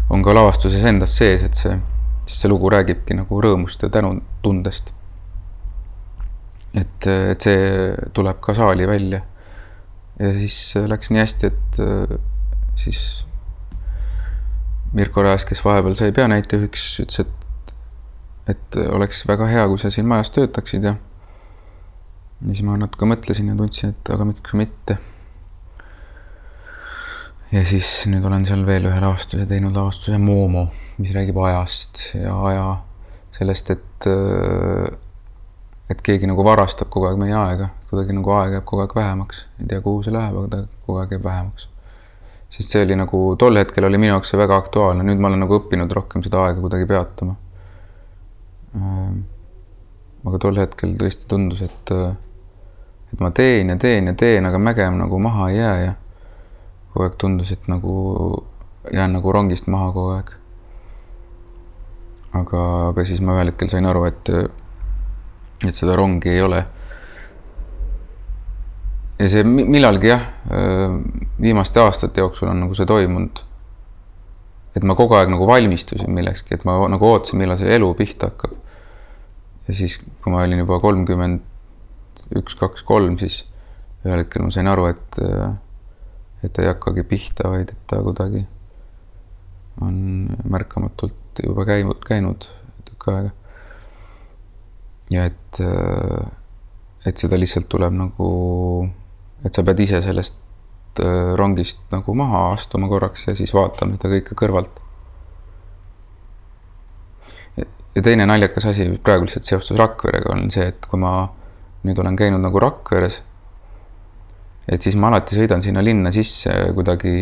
on ka lavastuses endas sees, et see, sest see lugu räägibki nagu rõõmust ja tänutundest. Et, et see tuleb ka saali välja ja siis läks nii hästi, et siis Mirko Raas, kes vahepeal sai peanäitejuhiks, ütles, et, et oleks väga hea, kui sa siin majas töötaksid ja. ja siis ma natuke mõtlesin ja tundsin, et aga miks mitte. ja siis nüüd olen seal veel ühe lavastuse teinud, lavastuse Moomo, mis räägib ajast ja aja sellest, et et keegi nagu varastab kogu aeg meie aega, kuidagi nagu aeg jääb kogu aeg vähemaks, ei tea, kuhu see läheb, aga ta kogu aeg jääb vähemaks. sest see oli nagu tol hetkel oli minu jaoks see väga aktuaalne, nüüd ma olen nagu õppinud rohkem seda aega kuidagi peatama. Ehm, aga tol hetkel tõesti tundus, et, et ma teen ja teen ja teen, aga mägem nagu maha ei jää ja kogu aeg tundus, et nagu jään nagu rongist maha kogu aeg. aga, aga siis ma ühel hetkel sain aru, et et seda rongi ei ole. ja see millalgi jah, viimaste aastate jooksul on nagu see toimunud. et ma kogu aeg nagu valmistusin millekski, et ma nagu ootasin, millal see elu pihta hakkab. ja siis, kui ma olin juba kolmkümmend üks, kaks, kolm, siis ühel hetkel ma sain aru, et, et ta ei hakkagi pihta, vaid et ta kuidagi on märkamatult juba käinud, käinud tükk aega ja et, äh, et seda lihtsalt tuleb nagu, et sa pead ise sellest äh, rongist nagu maha astuma korraks ja siis vaatama seda kõike kõrvalt. ja teine naljakas asi praegu lihtsalt seostus Rakverega on see, et kui ma nüüd olen käinud nagu Rakveres, et siis ma alati sõidan sinna linna sisse kuidagi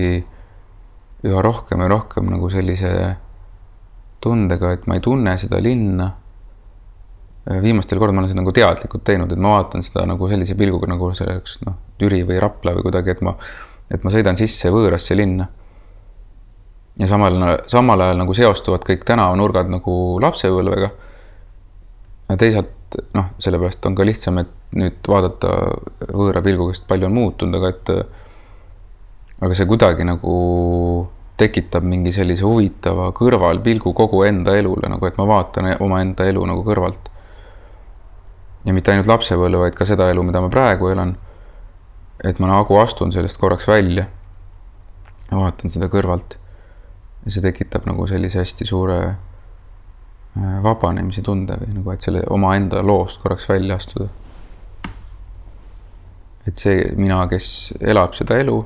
üha rohkem ja rohkem nagu sellise tundega, et ma ei tunne seda linna viimastel kordadel ma olen seda nagu teadlikult teinud, et ma vaatan seda nagu sellise pilguga nagu see oleks noh, Türi või Rapla või kuidagi, et ma, et ma sõidan sisse võõrasse linna. ja samal, samal ajal nagu seostuvad kõik tänavanurgad nagu lapsepõlvega. teisalt noh, sellepärast on ka lihtsam, et nüüd vaadata võõra pilguga, sest palju on muutunud, aga et aga see kuidagi nagu tekitab mingi sellise huvitava kõrvalpilgu kogu enda elule, nagu et ma vaatan omaenda elu nagu kõrvalt ja mitte ainult lapsepõlve, vaid ka seda elu, mida ma praegu elan. et ma nagu astun sellest korraks välja. ja vaatan seda kõrvalt. ja see tekitab nagu sellise hästi suure äh, vabanemise tunde või nagu, et selle omaenda loost korraks välja astuda. et see mina, kes elab seda elu,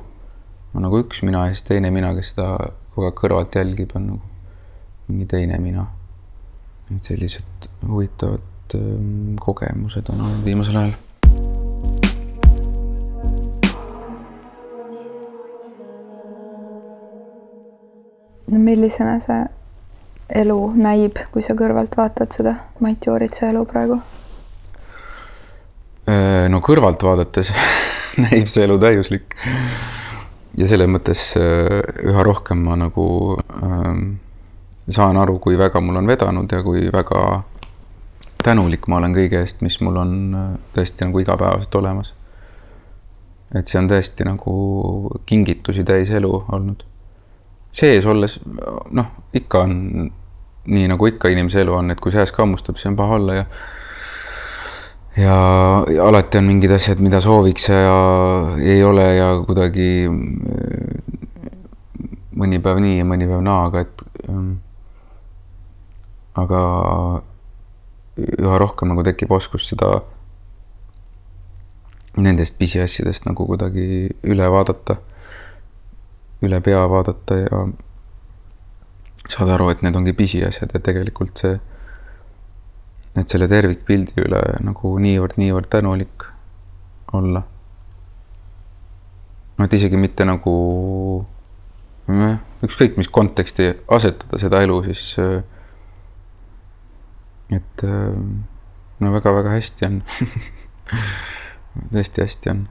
on nagu üks mina ja siis teine mina, kes seda kogu aeg kõrvalt jälgib, on nagu mingi teine mina. et sellised huvitavad ähm, kogemused on olnud viimasel ajal no millisena see elu näib, kui sa kõrvalt vaatad seda Mait Jooritsa elu praegu? Äh, no kõrvalt vaadates (laughs) näib see elu täiuslik. ja selles mõttes äh, üha rohkem ma nagu ähm, saan aru, kui väga mul on vedanud ja kui väga tänulik ma olen kõige eest, mis mul on äh, tõesti nagu igapäevaselt olemas. et see on tõesti nagu kingitusi täis elu olnud sees olles, noh, ikka on nii nagu ikka inimese elu on, et kui sees kammustab, siis on paha olla ja ja, ja alati on mingid asjad, mida sooviks ja, ei ole ja kuidagi mõni päev nii ja mõni päev naa, aga et ähm, aga üha rohkem nagu tekib oskus seda nendest pisiasjadest nagu kuidagi üle vaadata üle pea vaadata ja saada aru, et need ongi pisiasjad ja tegelikult see, et selle tervikpildi üle nagu niivõrd-niivõrd tänulik olla. no et isegi mitte nagu ükskõik mis konteksti asetada seda elu, siis et no väga-väga hästi on tõesti hästi on.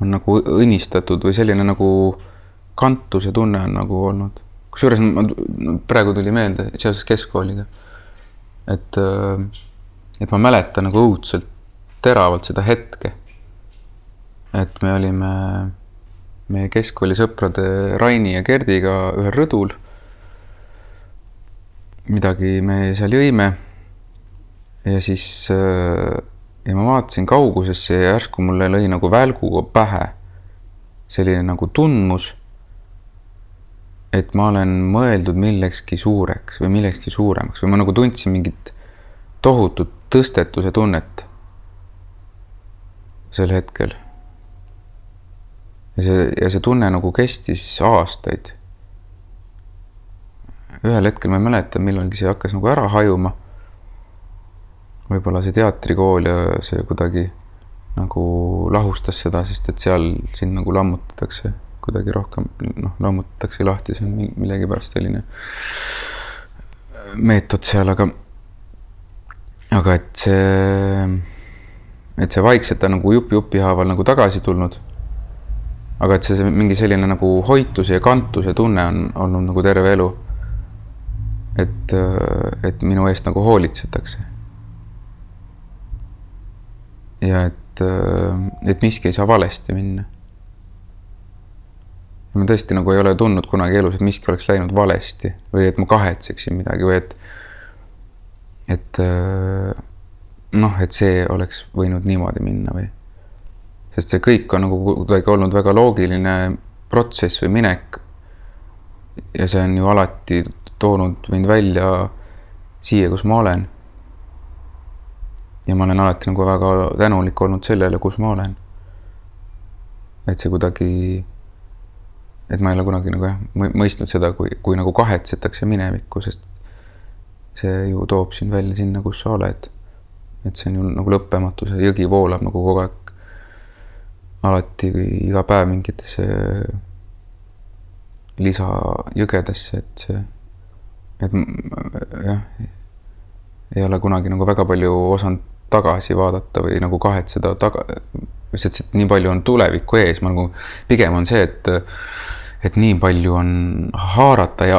on nagu õnnistatud või selline nagu kantuse tunne on nagu olnud. kusjuures ma, praegu tuli meelde seoses keskkooliga, et, äh, et ma mäletan nagu õudselt teravalt seda hetke. et me olime meie keskkooli sõprade Raini ja Gerdiga ühel rõdul. Midagi me seal jõime. ja siis äh, ja ma vaatasin kaugusesse ja järsku mulle lõi nagu välguga pähe selline nagu tundmus et ma olen mõeldud millekski suureks või millekski suuremaks või ma nagu tundsin mingit tohutut tõstetuse tunnet sel hetkel. ja see, ja see tunne nagu kestis aastaid. Ühel hetkel ma ei mäleta, millalgi see hakkas nagu ära hajuma. võib-olla see teatrikool ja see kuidagi nagu lahustas seda, sest et seal sind nagu lammutatakse kuidagi rohkem noh, lammutatakse lahti, see on millegipärast selline meetod seal, aga aga et see, et see vaikselt on nagu jupp jupi haaval nagu tagasi tulnud. aga et see mingi selline nagu hoituse ja kantuse tunne on olnud nagu terve elu. Et, et minu eest nagu hoolitsetakse. ja et, et miski ei saa valesti minna ma tõesti nagu ei ole tundnud kunagi elus, et miski oleks läinud valesti või et ma kahetseksin midagi või et, et noh, et see oleks võinud niimoodi minna või. sest see kõik on nagu kuidagi olnud väga loogiline protsess või minek. ja see on ju alati toonud mind välja siia, kus ma olen. ja ma olen alati nagu väga tänulik olnud sellele, kus ma olen. et see kuidagi et ma ei ole kunagi nagu jah, mõistnud seda, kui, kui nagu kahetsetakse minevikku, sest see ju toob sind välja sinna, kus sa oled. et see on ju nagu lõppematu, see jõgi voolab nagu kogu aeg, alati iga päev mingitesse lisajõgedesse, et see, et jah, ei ole kunagi nagu väga palju osanud tagasi vaadata või nagu kahetseda taga, lihtsalt, et nii palju on tulevikku ees, ma nagu, pigem on see, et et nii palju on haarata ja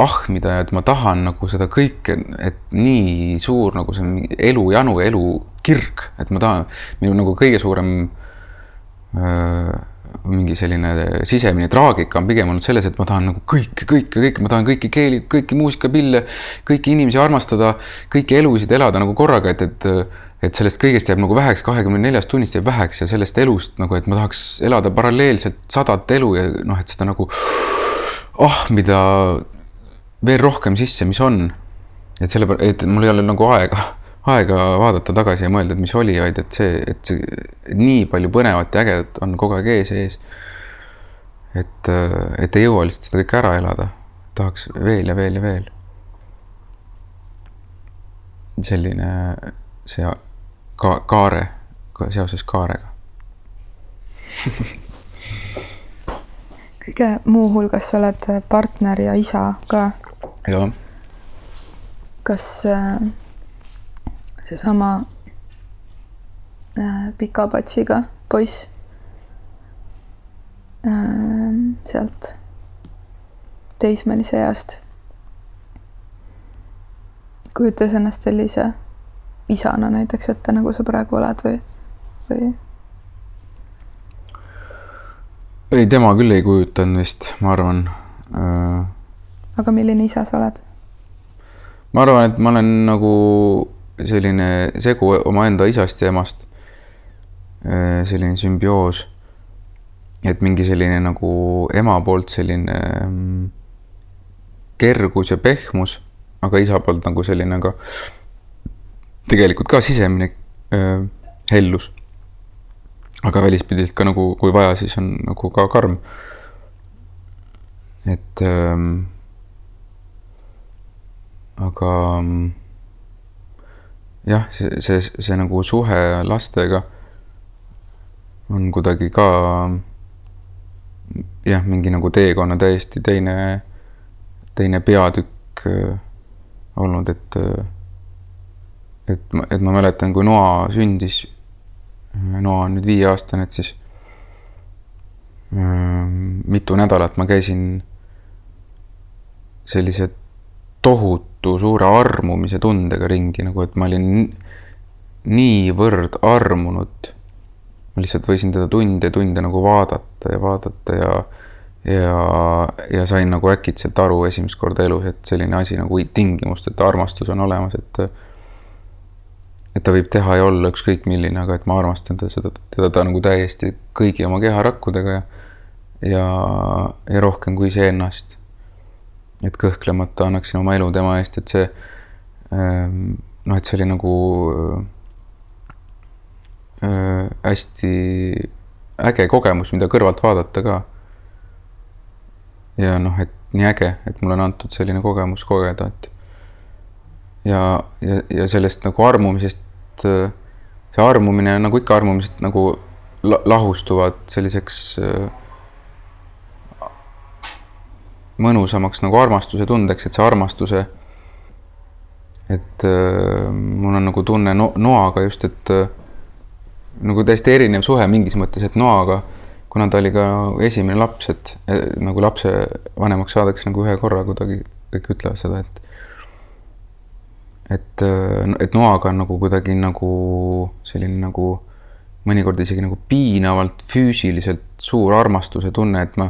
ahmida ja et ma tahan nagu seda kõike, et nii suur nagu see elujanu ja elukirg, et ma tahan, minu nagu kõige suurem öö, mingi selline sisemine traagika on pigem olnud selles, et ma tahan nagu kõike, kõike, kõike, ma tahan kõiki keeli, kõiki muusikapille, kõiki inimesi armastada, kõiki elusid elada nagu korraga, et, et et sellest kõigest jääb nagu väheks, kahekümne neljast tunnist jääb väheks ja sellest elust nagu, et ma tahaks elada paralleelselt sadat elu ja noh, et seda nagu ahmida veel rohkem sisse, mis on. et selle, et mul ei ole nagu aega aega vaadata tagasi ja mõelda, et mis oli, vaid et see, et see nii palju põnevat ja ägedat on kogu aeg ees ja ees. et, et ei jõua lihtsalt seda kõike ära elada. tahaks veel ja veel ja veel. selline see ka kaare ka seoses kaarega kõige muuhulgas sa oled partner ja isa ka. jah. kas äh, seesama äh, pika patsiga poiss äh, sealt teismelise east kujutas ennast sellise isana näiteks ette, nagu sa praegu oled või, või? ei, tema küll ei kujutanud vist, ma arvan äh.... aga milline isa sa oled? ma arvan, et ma olen nagu selline segu omaenda isast ja emast. Äh, selline sümbioos. et mingi selline nagu ema poolt selline mm, kergus ja pehmus, aga isa poolt nagu selline ka tegelikult ka sisemine äh, hellus. aga välispidiselt ka nagu, kui vaja, siis on nagu ka karm. et ähm, aga mm, jah, see, see, see nagu suhe lastega on kuidagi ka jah, mingi nagu teekonna täiesti teine, teine peatükk äh, olnud, et et, et ma mäletan, kui Noa sündis, Noa on nüüd viieaastane, et siis mitu nädalat ma käisin sellise tohutu suure armumise tundega ringi, nagu et ma olin niivõrd armunud. ma lihtsalt võisin teda tunde ja tunde nagu vaadata ja vaadata ja, ja, ja sain nagu äkitselt aru esimest korda elus, et selline asi nagu tingimusteta armastus on olemas, et et ta võib teha ja olla ükskõik milline, aga et ma armastan teda, seda, teda ta nagu täiesti kõigi oma keharakkudega ja ja, ja rohkem kui iseennast et kõhklemata annaksin oma elu tema eest, et see ähm, noh, et see oli nagu äh, hästi äge kogemus, mida kõrvalt vaadata ka. ja noh, et nii äge, et mulle on antud selline kogemus kogeda, et ja, ja, ja sellest nagu armumisest, see armumine nagu ikka armumised nagu lahustuvad selliseks äh, mõnusamaks nagu armastuse tundeks, et see armastuse, et äh, mul on nagu tunne no, noaga just, et äh, nagu täiesti erinev suhe mingis mõttes, et noaga, kuna ta oli ka esimene laps, et äh, nagu lapse vanemaks saadakse nagu ühe korra kuidagi, kõik ütlevad seda, et et, äh, et noaga on nagu kuidagi nagu selline nagu mõnikord isegi nagu piinavalt füüsiliselt suur armastuse tunne, et ma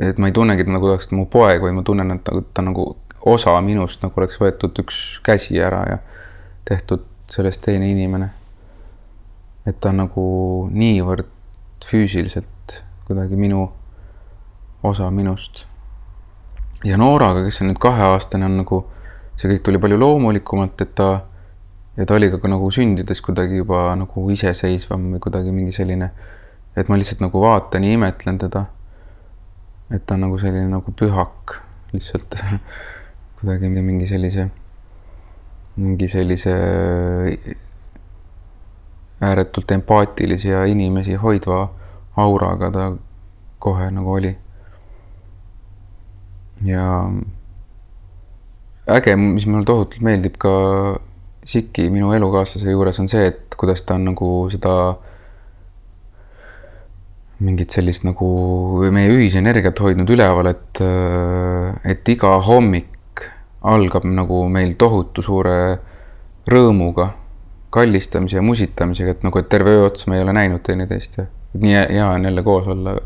et ma ei tunnegi, et nagu oleks ta mu poeg, vaid ma tunnen, et ta, ta nagu osa minust nagu oleks võetud üks käsi ära ja tehtud sellest teine inimene. et ta on nagu niivõrd füüsiliselt kuidagi minu osa minust. ja Nooraga, kes on nüüd kaheaastane, on nagu, see kõik tuli palju loomulikumalt, et ta ja ta oli ka nagu sündides kuidagi juba nagu iseseisvam või kuidagi mingi selline, et ma lihtsalt nagu vaatan ja imetlen teda et ta on nagu selline nagu pühak lihtsalt (laughs) kuidagi mingi sellise, mingi sellise ääretult empaatilise ja inimesi hoidva auraga ta kohe nagu oli. ja äge, mis mulle tohutult meeldib ka Siki, minu elukaaslase juures on see, et kuidas ta on nagu seda mingit sellist nagu meie ühisenergiat hoidnud üleval, et, et iga hommik algab nagu meil tohutu suure rõõmuga, kallistamise ja musitamisega, et nagu, et terve öö otsa me ei ole näinud teineteist ja nii hea on jälle koos olla.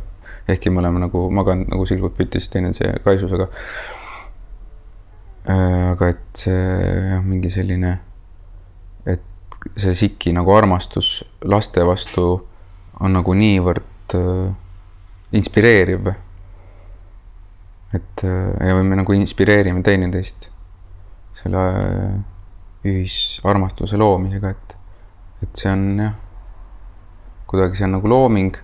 ehkki me oleme nagu maganud nagu silgud pütis teineteise kaisusega. aga et see jah, mingi selline, et see Siki nagu armastus laste vastu on nagu niivõrd äh, inspireeriv. et äh, ja me nagu inspireerime teineteist selle äh, ühisarmastuse loomisega, et, et see on jah, kuidagi see on nagu looming.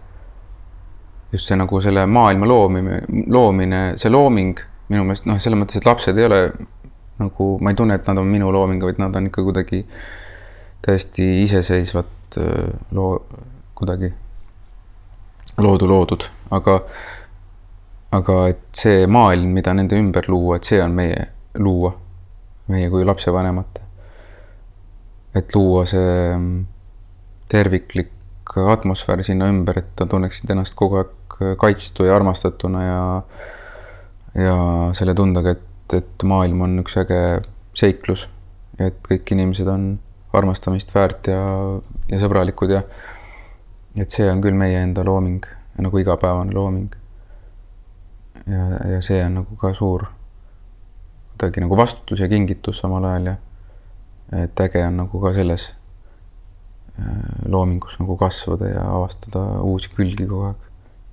just see nagu selle maailma loomine, loomine, see looming minu meelest noh, selles mõttes, et lapsed ei ole nagu, ma ei tunne, et nad on minu looming, vaid nad on ikka kuidagi täiesti iseseisvat loo, kuidagi loodu loodud, aga, aga et see maailm, mida nende ümber luua, et see on meie luua, meie kui lapsevanemate. et luua see terviklik atmosfäär sinna ümber, et nad tunneksid ennast kogu aeg kaitstu ja armastatuna ja ja selle tundega, et, et maailm on üks äge seiklus et kõik inimesed on armastamist väärt ja, ja sõbralikud ja et see on küll meie enda looming nagu igapäevane looming. ja, ja see on nagu ka suur kuidagi nagu vastutus ja kingitus samal ajal ja et äge on nagu ka selles äh, loomingus nagu kasvada ja avastada uusi külgi kogu aeg.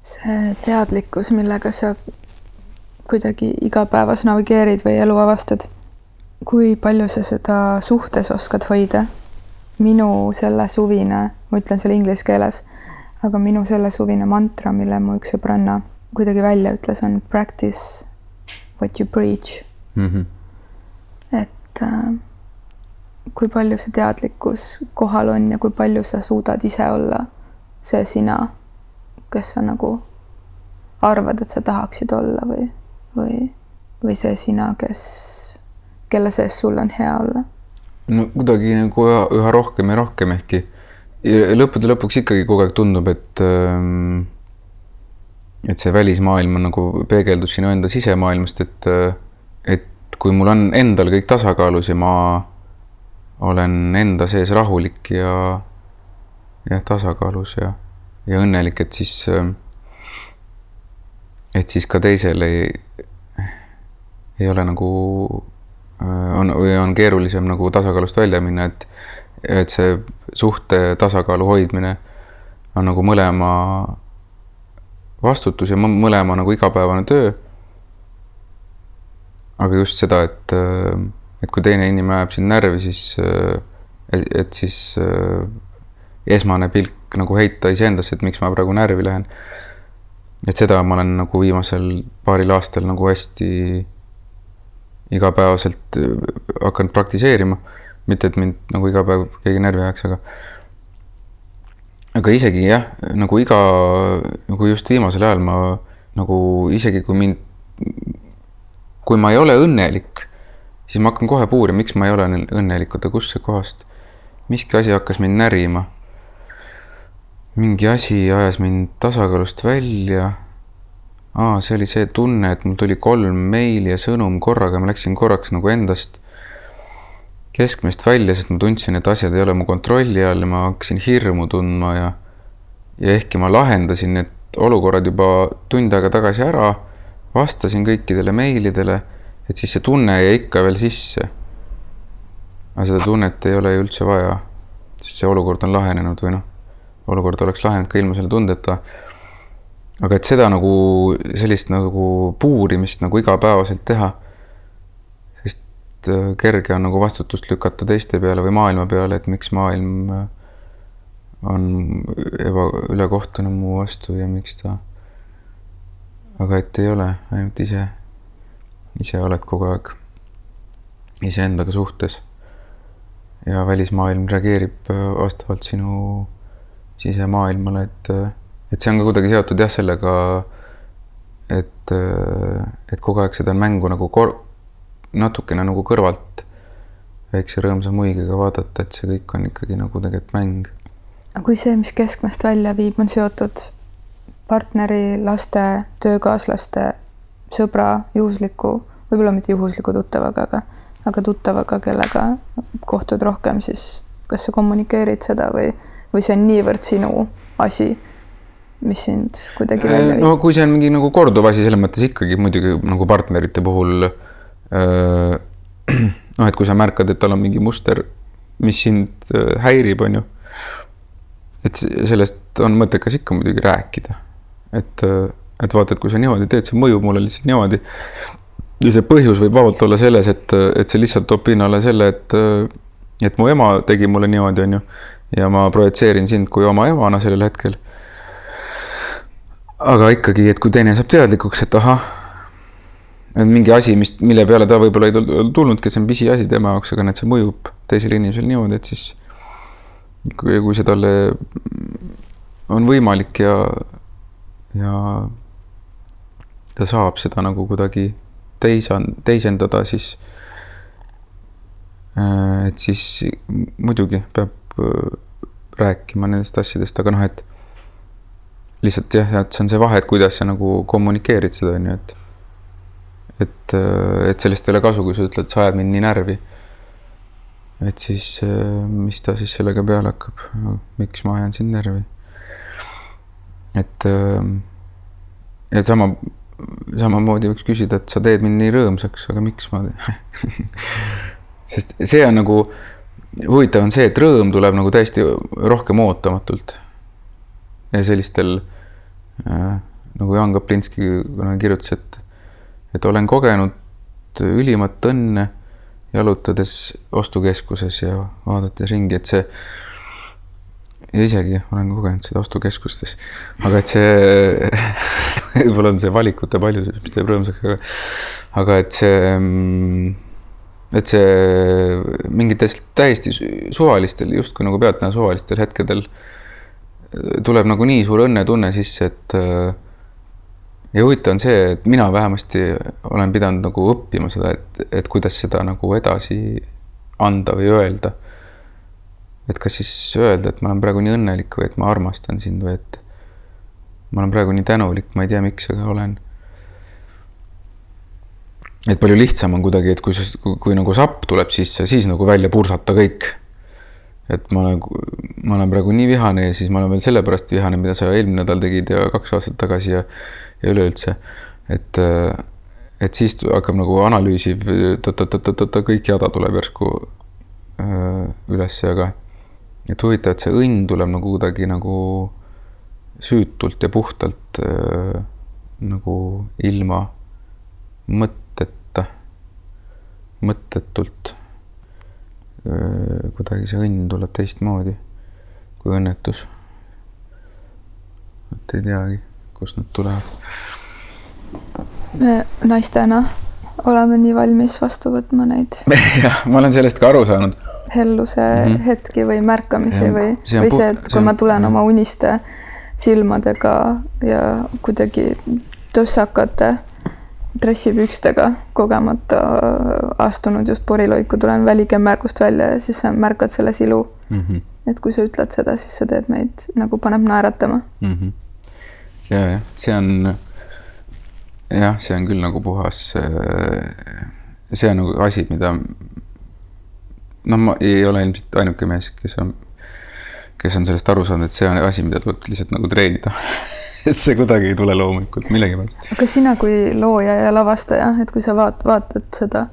see teadlikkus, millega sa kuidagi igapäevas navigeerid või elu avastad, kui palju sa seda suhtes oskad hoida? minu selle suvine, ma ütlen selle inglise keeles, aga minu selle suvine mantra, mille mu üks sõbranna kuidagi välja ütles, on practice what you preach mm. -hmm. et äh, kui palju see teadlikkus kohal on ja kui palju sa suudad ise olla see sina, kes sa nagu arvad, et sa tahaksid olla või, või, või see sina, kes, kelle sees sul on hea olla no kuidagi nagu üha, üha rohkem ja rohkem ehkki lõppude lõpuks ikkagi kogu aeg tundub, et ähm, et see välismaailm on nagu peegeldus sinu enda sisemaailmast, et et kui mul on endal kõik tasakaalus ja ma olen enda sees rahulik ja jah, tasakaalus ja, ja õnnelik, et siis et siis ka teisel ei, ei ole nagu Äh, on või on keerulisem nagu tasakaalust välja minna, et et see suhte tasakaalu hoidmine on nagu mõlema vastutus ja mõlema nagu igapäevane töö. aga just seda, et, et kui teine inimene ajab sind närvi, siis et, siis esmane pilk nagu heita iseendasse, et miks ma praegu närvi lähen. et seda ma olen nagu viimasel paaril aastal nagu hästi igapäevaselt hakanud praktiseerima. Mitte, et mind nagu iga päev keegi närvi ajaks, aga aga isegi jah, nagu iga, nagu just viimasel ajal ma nagu isegi kui mind, kui ma ei ole õnnelik, siis ma hakkan kohe puurima, miks ma ei ole õnnelik, oota, kust see kohast, miski asi hakkas mind närima. mingi asi ajas mind tasakaalust välja aa, see oli see tunne, et mul tuli kolm meili ja sõnum korraga, ma läksin korraks nagu endast keskmest välja, sest ma tundsin, et asjad ei ole mu kontrolli all ja ma hakkasin hirmu tundma ja ja ehkki ma lahendasin need olukorrad juba tund aega tagasi ära, vastasin kõikidele meilidele, et siis see tunne jäi ikka veel sisse. aga seda tunnet ei ole ju üldse vaja, sest see olukord on lahenenud või noh, olukord oleks lahenenud ka ilma selle tundeta aga et seda nagu, sellist nagu puurimist nagu igapäevaselt teha, sest äh, kerge on nagu vastutust lükata teiste peale või maailma peale, et miks maailm äh, on eba, ülekohtune mu vastu ja miks ta. aga et ei ole, ainult ise, ise oled kogu aeg iseendaga suhtes. ja välismaailm reageerib äh, vastavalt sinu sisemaailmale, et et see on ka kuidagi seotud jah, sellega, et, et kogu aeg seda mängu nagu kor-, natukene nagu kõrvalt väikse rõõmsa muigega vaadata, et see kõik on ikkagi nagu tegelikult mäng. aga kui see, mis keskmest välja viib, on seotud partneri, laste, töökaaslaste, sõbra, juhusliku, võib-olla mitte juhusliku tuttavaga, aga, aga tuttavaga, kellega kohtud rohkem, siis kas sa kommunikeerid seda või, või see on niivõrd sinu asi mis sind kuidagi välja viib? no kui see on mingi nagu korduv asi, selles mõttes ikkagi muidugi nagu partnerite puhul äh,. (clears throat) noh, et kui sa märkad, et tal on mingi muster, mis sind äh, häirib, on ju. et sellest on mõttekas ikka muidugi rääkida. et, äh, et vaata, et kui sa niimoodi teed, see mõjub mulle lihtsalt niimoodi. ja see põhjus võib vabalt olla selles, et, et see lihtsalt toob pinnale selle, et, et mu ema tegi mulle niimoodi, onju, ja ma projitseerin sind kui oma emana sellel hetkel. aga ikkagi, et kui teine saab teadlikuks, et ahah, et mingi asi, mis, mille peale ta võib-olla ei tulnudki, see on pisiasi tema jaoks, aga näed, see mõjub teisele inimesele niimoodi, et siis kui, kui see talle on võimalik ja, ja ta saab seda nagu kuidagi teisan-, teisendada, siis äh, et siis muidugi peab äh, rääkima nendest asjadest, aga noh, et lihtsalt jah, et see on see vahe, et kuidas sa nagu kommunikeerid seda, on ju, et et, äh, et sellest ei ole kasu, kui sa ütled, sa ajad mind nii närvi. et siis, äh, mis ta siis sellega peale hakkab, miks ma ajan sind närvi? et, äh, et sama, samamoodi võiks küsida, et sa teed mind nii rõõmsaks, aga miks ma (laughs) sest see on nagu, huvitav on see, et rõõm tuleb nagu täiesti rohkem ootamatult. ja sellistel äh, nagu Jaan Kaplinski kunagi kirjutas, et et olen kogenud ülimat õnne jalutades ostukeskuses ja vaadates ringi, et see ja isegi olen kogenud seda ostukeskustes, aga et see (laughs) võib-olla on see valikute paljusus, mis teeb rõõmsaks, aga aga et see, et see mingites täiesti suvalistel, justkui nagu pealtnäha suvalistel hetkedel tuleb nagu nii suur õnnetunne sisse, et ja huvitav on see, et mina vähemasti olen pidanud nagu õppima seda, et, et kuidas seda nagu edasi anda või öelda. et kas siis öelda, et ma olen praegu nii õnnelik või et ma armastan sind või et ma olen praegu nii tänulik, ma ei tea, miks, aga olen. et palju lihtsam on kuidagi, et kui, kui, kui nagu sapp tuleb sisse, siis nagu välja pursata kõik. et ma olen, ma olen praegu nii vihane ja siis ma olen veel sellepärast vihane, mida sa eelmine nädal tegid ja kaks aastat tagasi ja ja üleüldse, et, et siis hakkab nagu analüüsiv ta-ta-ta-ta-ta kõik jada tuleb järsku ülesse, aga et huvitav, et see õnn tuleb nagu kuidagi nagu süütult ja puhtalt äh, nagu ilma mõtteta, mõttetult äh,. kuidagi see õnn tuleb teistmoodi kui õnnetus. et ei teagi kust nad tulevad? naistena oleme nii valmis vastu võtma neid. (laughs) jah, ma olen sellest ka aru saanud. helluse mm -hmm. hetki või märkamisi ja, või, või see, et kui on... ma tulen oma uniste silmadega ja kuidagi tossakate dressipükstega kogemata astunud just poriloiku, tulen välikemmärgust välja ja siis sa märkad selles ilu mm. -hmm. et kui sa ütled seda, siis see teeb meid nagu paneb naeratama mm. -hmm ja, jah, see on, jah, see on küll nagu puhas, äh, see on nagu asi, mida noh, ma ei ole ilmselt ainuke mees, kes on, kes on sellest aru saanud, et see on asi, mida tuleb lihtsalt nagu treenida (laughs) et see kuidagi ei tule loomulikult millegipärast. aga sina kui looja ja lavastaja, et kui sa vaat-, vaatad seda,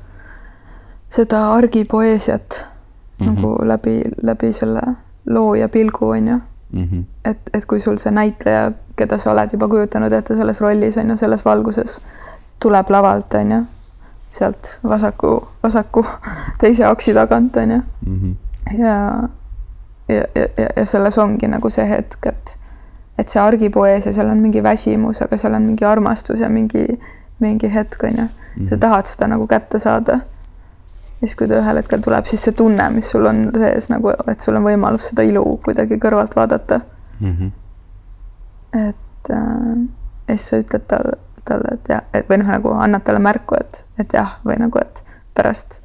seda argipoeesiat mm -hmm. nagu läbi, läbi selle looja pilgu, on ju mm. -hmm. et, et kui sul see näitleja, keda sa oled juba kujutanud ette selles rollis, on ju, selles valguses, tuleb lavalt, on ju, sealt vasaku, vasaku (laughs) teise aksi tagant, on ju mm. -hmm. ja, ja, ja, ja, selles ongi nagu see hetk, et, et see argipoees ja seal on mingi väsimus, aga seal on mingi armastus ja mingi, mingi hetk, on ju. sa mhm. tahad seda nagu kätte saada siis, kui ta ühel hetkel tuleb, siis see tunne, mis sul on sees nagu, et sul on võimalus seda ilu kuidagi kõrvalt vaadata mm. -hmm. et äh, ja siis sa ütled talle, talle, et jah, et või noh, nagu annad talle märku, et, et jah, või nagu, et pärast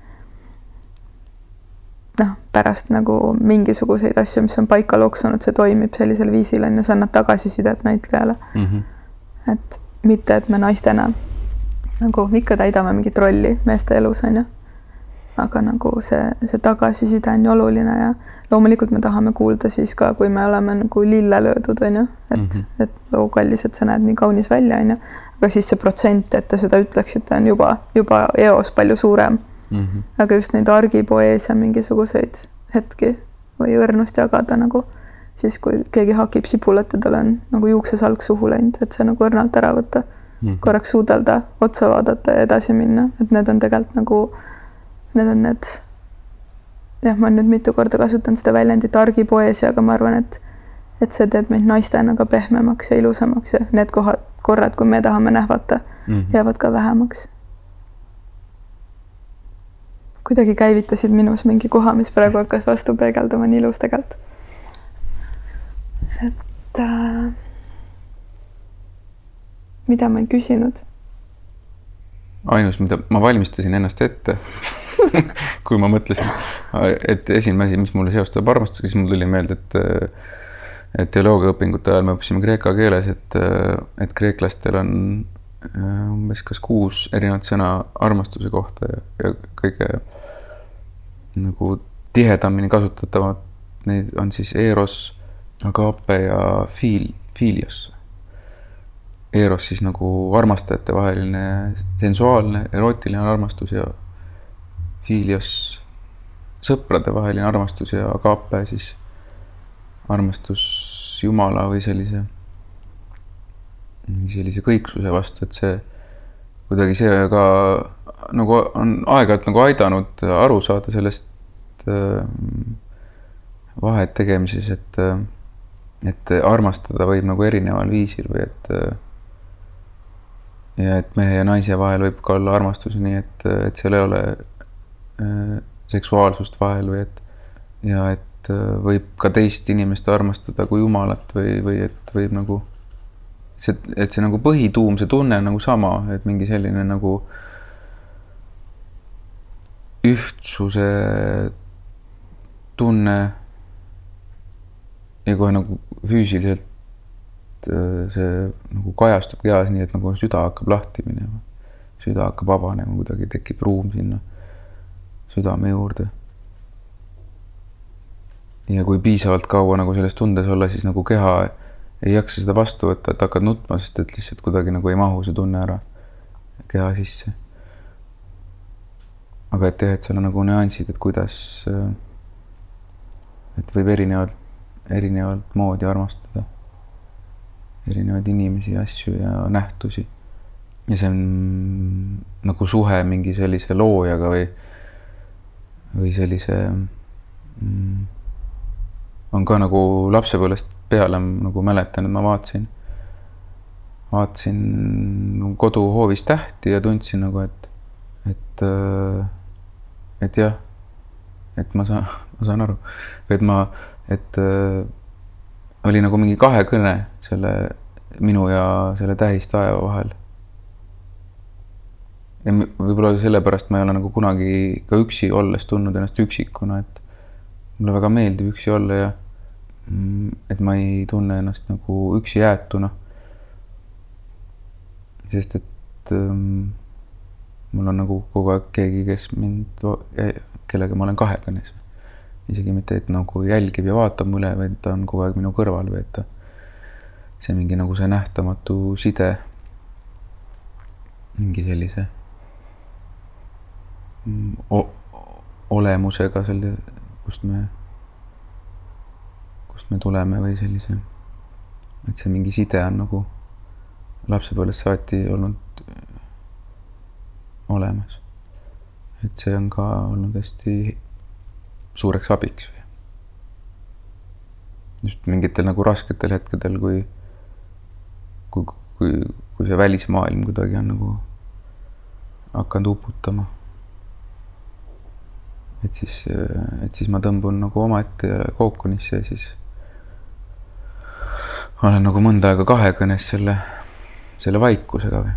noh, pärast nagu mingisuguseid asju, mis on paika loksunud, see toimib sellisel viisil on ju, sa annad tagasisidet näitlejale mm. -hmm. et mitte, et me naistena nagu ikka täidame mingit rolli meeste elus on ju aga nagu see, see tagasiside on ju oluline ja loomulikult me tahame kuulda siis ka, kui me oleme nagu lille löödud, on ju, et mm, -hmm. et oo kallis, et sa näed nii kaunis välja, on ju. aga siis see protsent, et te seda ütleksite, on juba, juba eos palju suurem mm. -hmm. aga just neid argipoeesia mingisuguseid hetki või õrnust jagada nagu, siis kui keegi hakib sibulat ja tal on nagu juuksesalk suhu läinud, et see nagu õrnalt ära võtta mm, -hmm. korraks suudelda, otsa vaadata ja edasi minna, et need on tegelikult nagu Need on need jah, ma olen nüüd mitu korda kasutanud seda väljendit argipoeesia, aga ma arvan, et et see teeb meid naistena ka pehmemaks ja ilusamaks ja need kohad, korrad, kui me tahame nähvata mm, -hmm. jäävad ka vähemaks. kuidagi käivitasid minus mingi koha, mis praegu hakkas vastu peegelduma, nii ilus tegelikult. et äh, mida ma ei küsinud? ainus, mida ma valmistasin ennast ette (laughs) kui ma mõtlesin, et esimene asi, mis mulle seostab armastusega, siis mul tuli meelde, et et teoloogiaõpingute ajal me õppisime kreeka keeles, et, et kreeklastel on äh, umbes kas kuus erinevat sõna armastuse kohta ja, ja kõige nagu tihedamini kasutatavad, neid on siis eros, agape ja fiil, filios. Eros siis nagu armastajate vaheline sensuaalne, erootiline armastus ja filios sõprade vaheline armastus ja agape siis armastus Jumala või sellise, sellise kõiksuse vastu, et see kuidagi see ka nagu on aeg-ajalt nagu aidanud aru saada sellest äh, vahet tegemises, et, et armastada võib nagu erineval viisil või et ja et mehe ja naise vahel võib ka olla armastus, nii et, et seal ei ole äh, seksuaalsust vahel või et ja et äh, võib ka teist inimest armastada kui Jumalat või, või et võib nagu see, et see nagu põhituum, see tunne on nagu sama, et mingi selline nagu ühtsuse tunne ja kohe nagu füüsiliselt äh, see nagu kajastub kehas nii, et nagu süda hakkab lahti minema. süda hakkab vabanema, kuidagi tekib ruum sinna südame juurde ja kui piisavalt kaua nagu selles tundes olla, siis nagu keha ei jaksa seda vastu võtta, et hakkad nutma, sest et lihtsalt kuidagi nagu ei mahu see tunne ära keha sisse. aga et jah, et seal on nagu nüansid, et kuidas, et võib erinevalt, erinevat moodi armastada erinevaid inimesi, asju ja nähtusi. ja see on nagu suhe mingi sellise loojaga või, või sellise mm, on ka nagu lapsepõlvest peale nagu mäletan, et ma vaatasin, vaatasin koduhoovis tähti ja tundsin nagu, et, et, et jah, et ma saan, ma saan aru, et ma, et oli nagu mingi kahekõne selle minu ja selle tähistaeva vahel. Ja võib-olla sellepärast ma ei ole nagu kunagi ka üksi olles tundnud ennast üksikuna, et mulle väga meeldib üksi olla ja Mm, et ma ei tunne ennast nagu üksi jäetuna. sest et ähm, mul on nagu kogu aeg keegi, kes mind, kellega ma olen kahekõnes. isegi mitte, et nagu jälgib ja vaatab mu üle, vaid ta on kogu aeg minu kõrval või et ta, see mingi nagu see nähtamatu side. mingi sellise olemusega selle, kust me kust me tuleme või sellise, et see mingi side on nagu lapsepõlvest saati olnud äh, olemas. et see on ka olnud hästi suureks abiks. just mingitel nagu rasketel hetkedel, kui, kui, kui, kui see välismaailm kuidagi on nagu hakanud uputama et siis, et siis ma tõmbun nagu omaette kookonisse ja siis olen nagu mõnda aega kahekõnes selle, selle vaikusega või,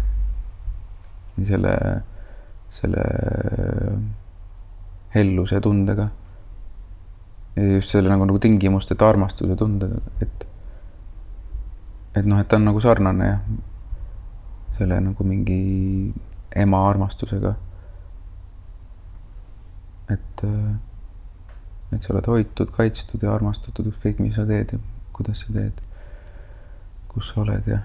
või selle, selle helluse tundega. ja just selle nagu, nagu tingimusteta armastuse tundega, et, et noh, et ta on nagu sarnane jah, selle nagu mingi ema armastusega. Et, et sa oled hoitud, kaitstud ja armastatud, ükskõik mis sa teed ja kuidas sa teed kus sa oled ja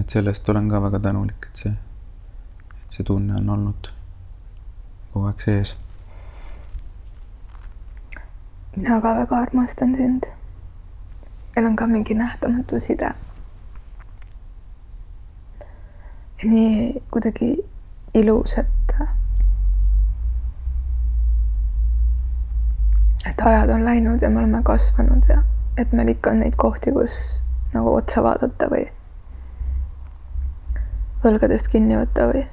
et sellest olen ka väga tänulik, et see, et see tunne on olnud kogu aeg sees. mina ka väga armastan sind. meil on ka mingi nähtamatu side. nii kuidagi ilus, et et ajad on läinud ja me oleme kasvanud ja et meil ikka on neid kohti, kus nagu otsa vaadata või õlgadest kinni võtta või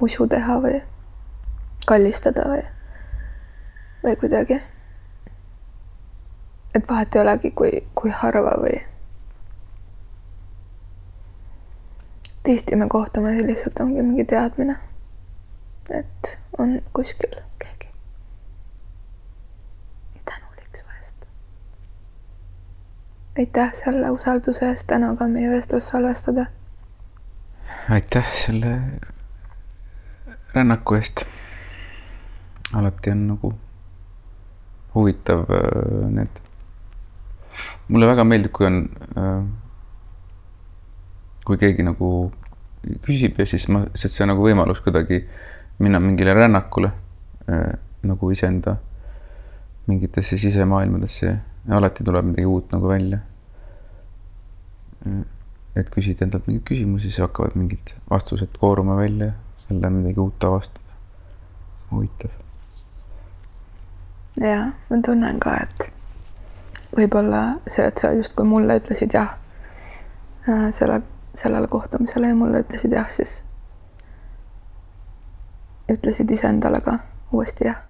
usu teha või kallistada või, või kuidagi. et vahet ei olegi, kui, kui harva või. tihti me kohtume ja lihtsalt ongi mingi teadmine, et on kuskil keegi. tänulik su eest. Aitäh selle usalduse eest täna ka meie vestlust salvestada. aitäh selle rännaku eest. alati on nagu huvitav äh, need. mulle väga meeldib, kui on, äh, kui keegi nagu küsib ja siis ma, sest see on nagu võimalus kuidagi minna mingile rännakule äh, nagu iseenda mingitesse sisemaailmadesse alati tuleb midagi uut nagu välja. et küsida endalt mingeid küsimusi, siis hakkavad mingid vastused kooruma välja jälle midagi uut avastada. huvitav. ja ma tunnen ka, et võib-olla see, et sa justkui mulle ütlesid jah selle, sellele kohtumisele ja mulle ütlesid jah, siis ütlesid iseendale ka uuesti jah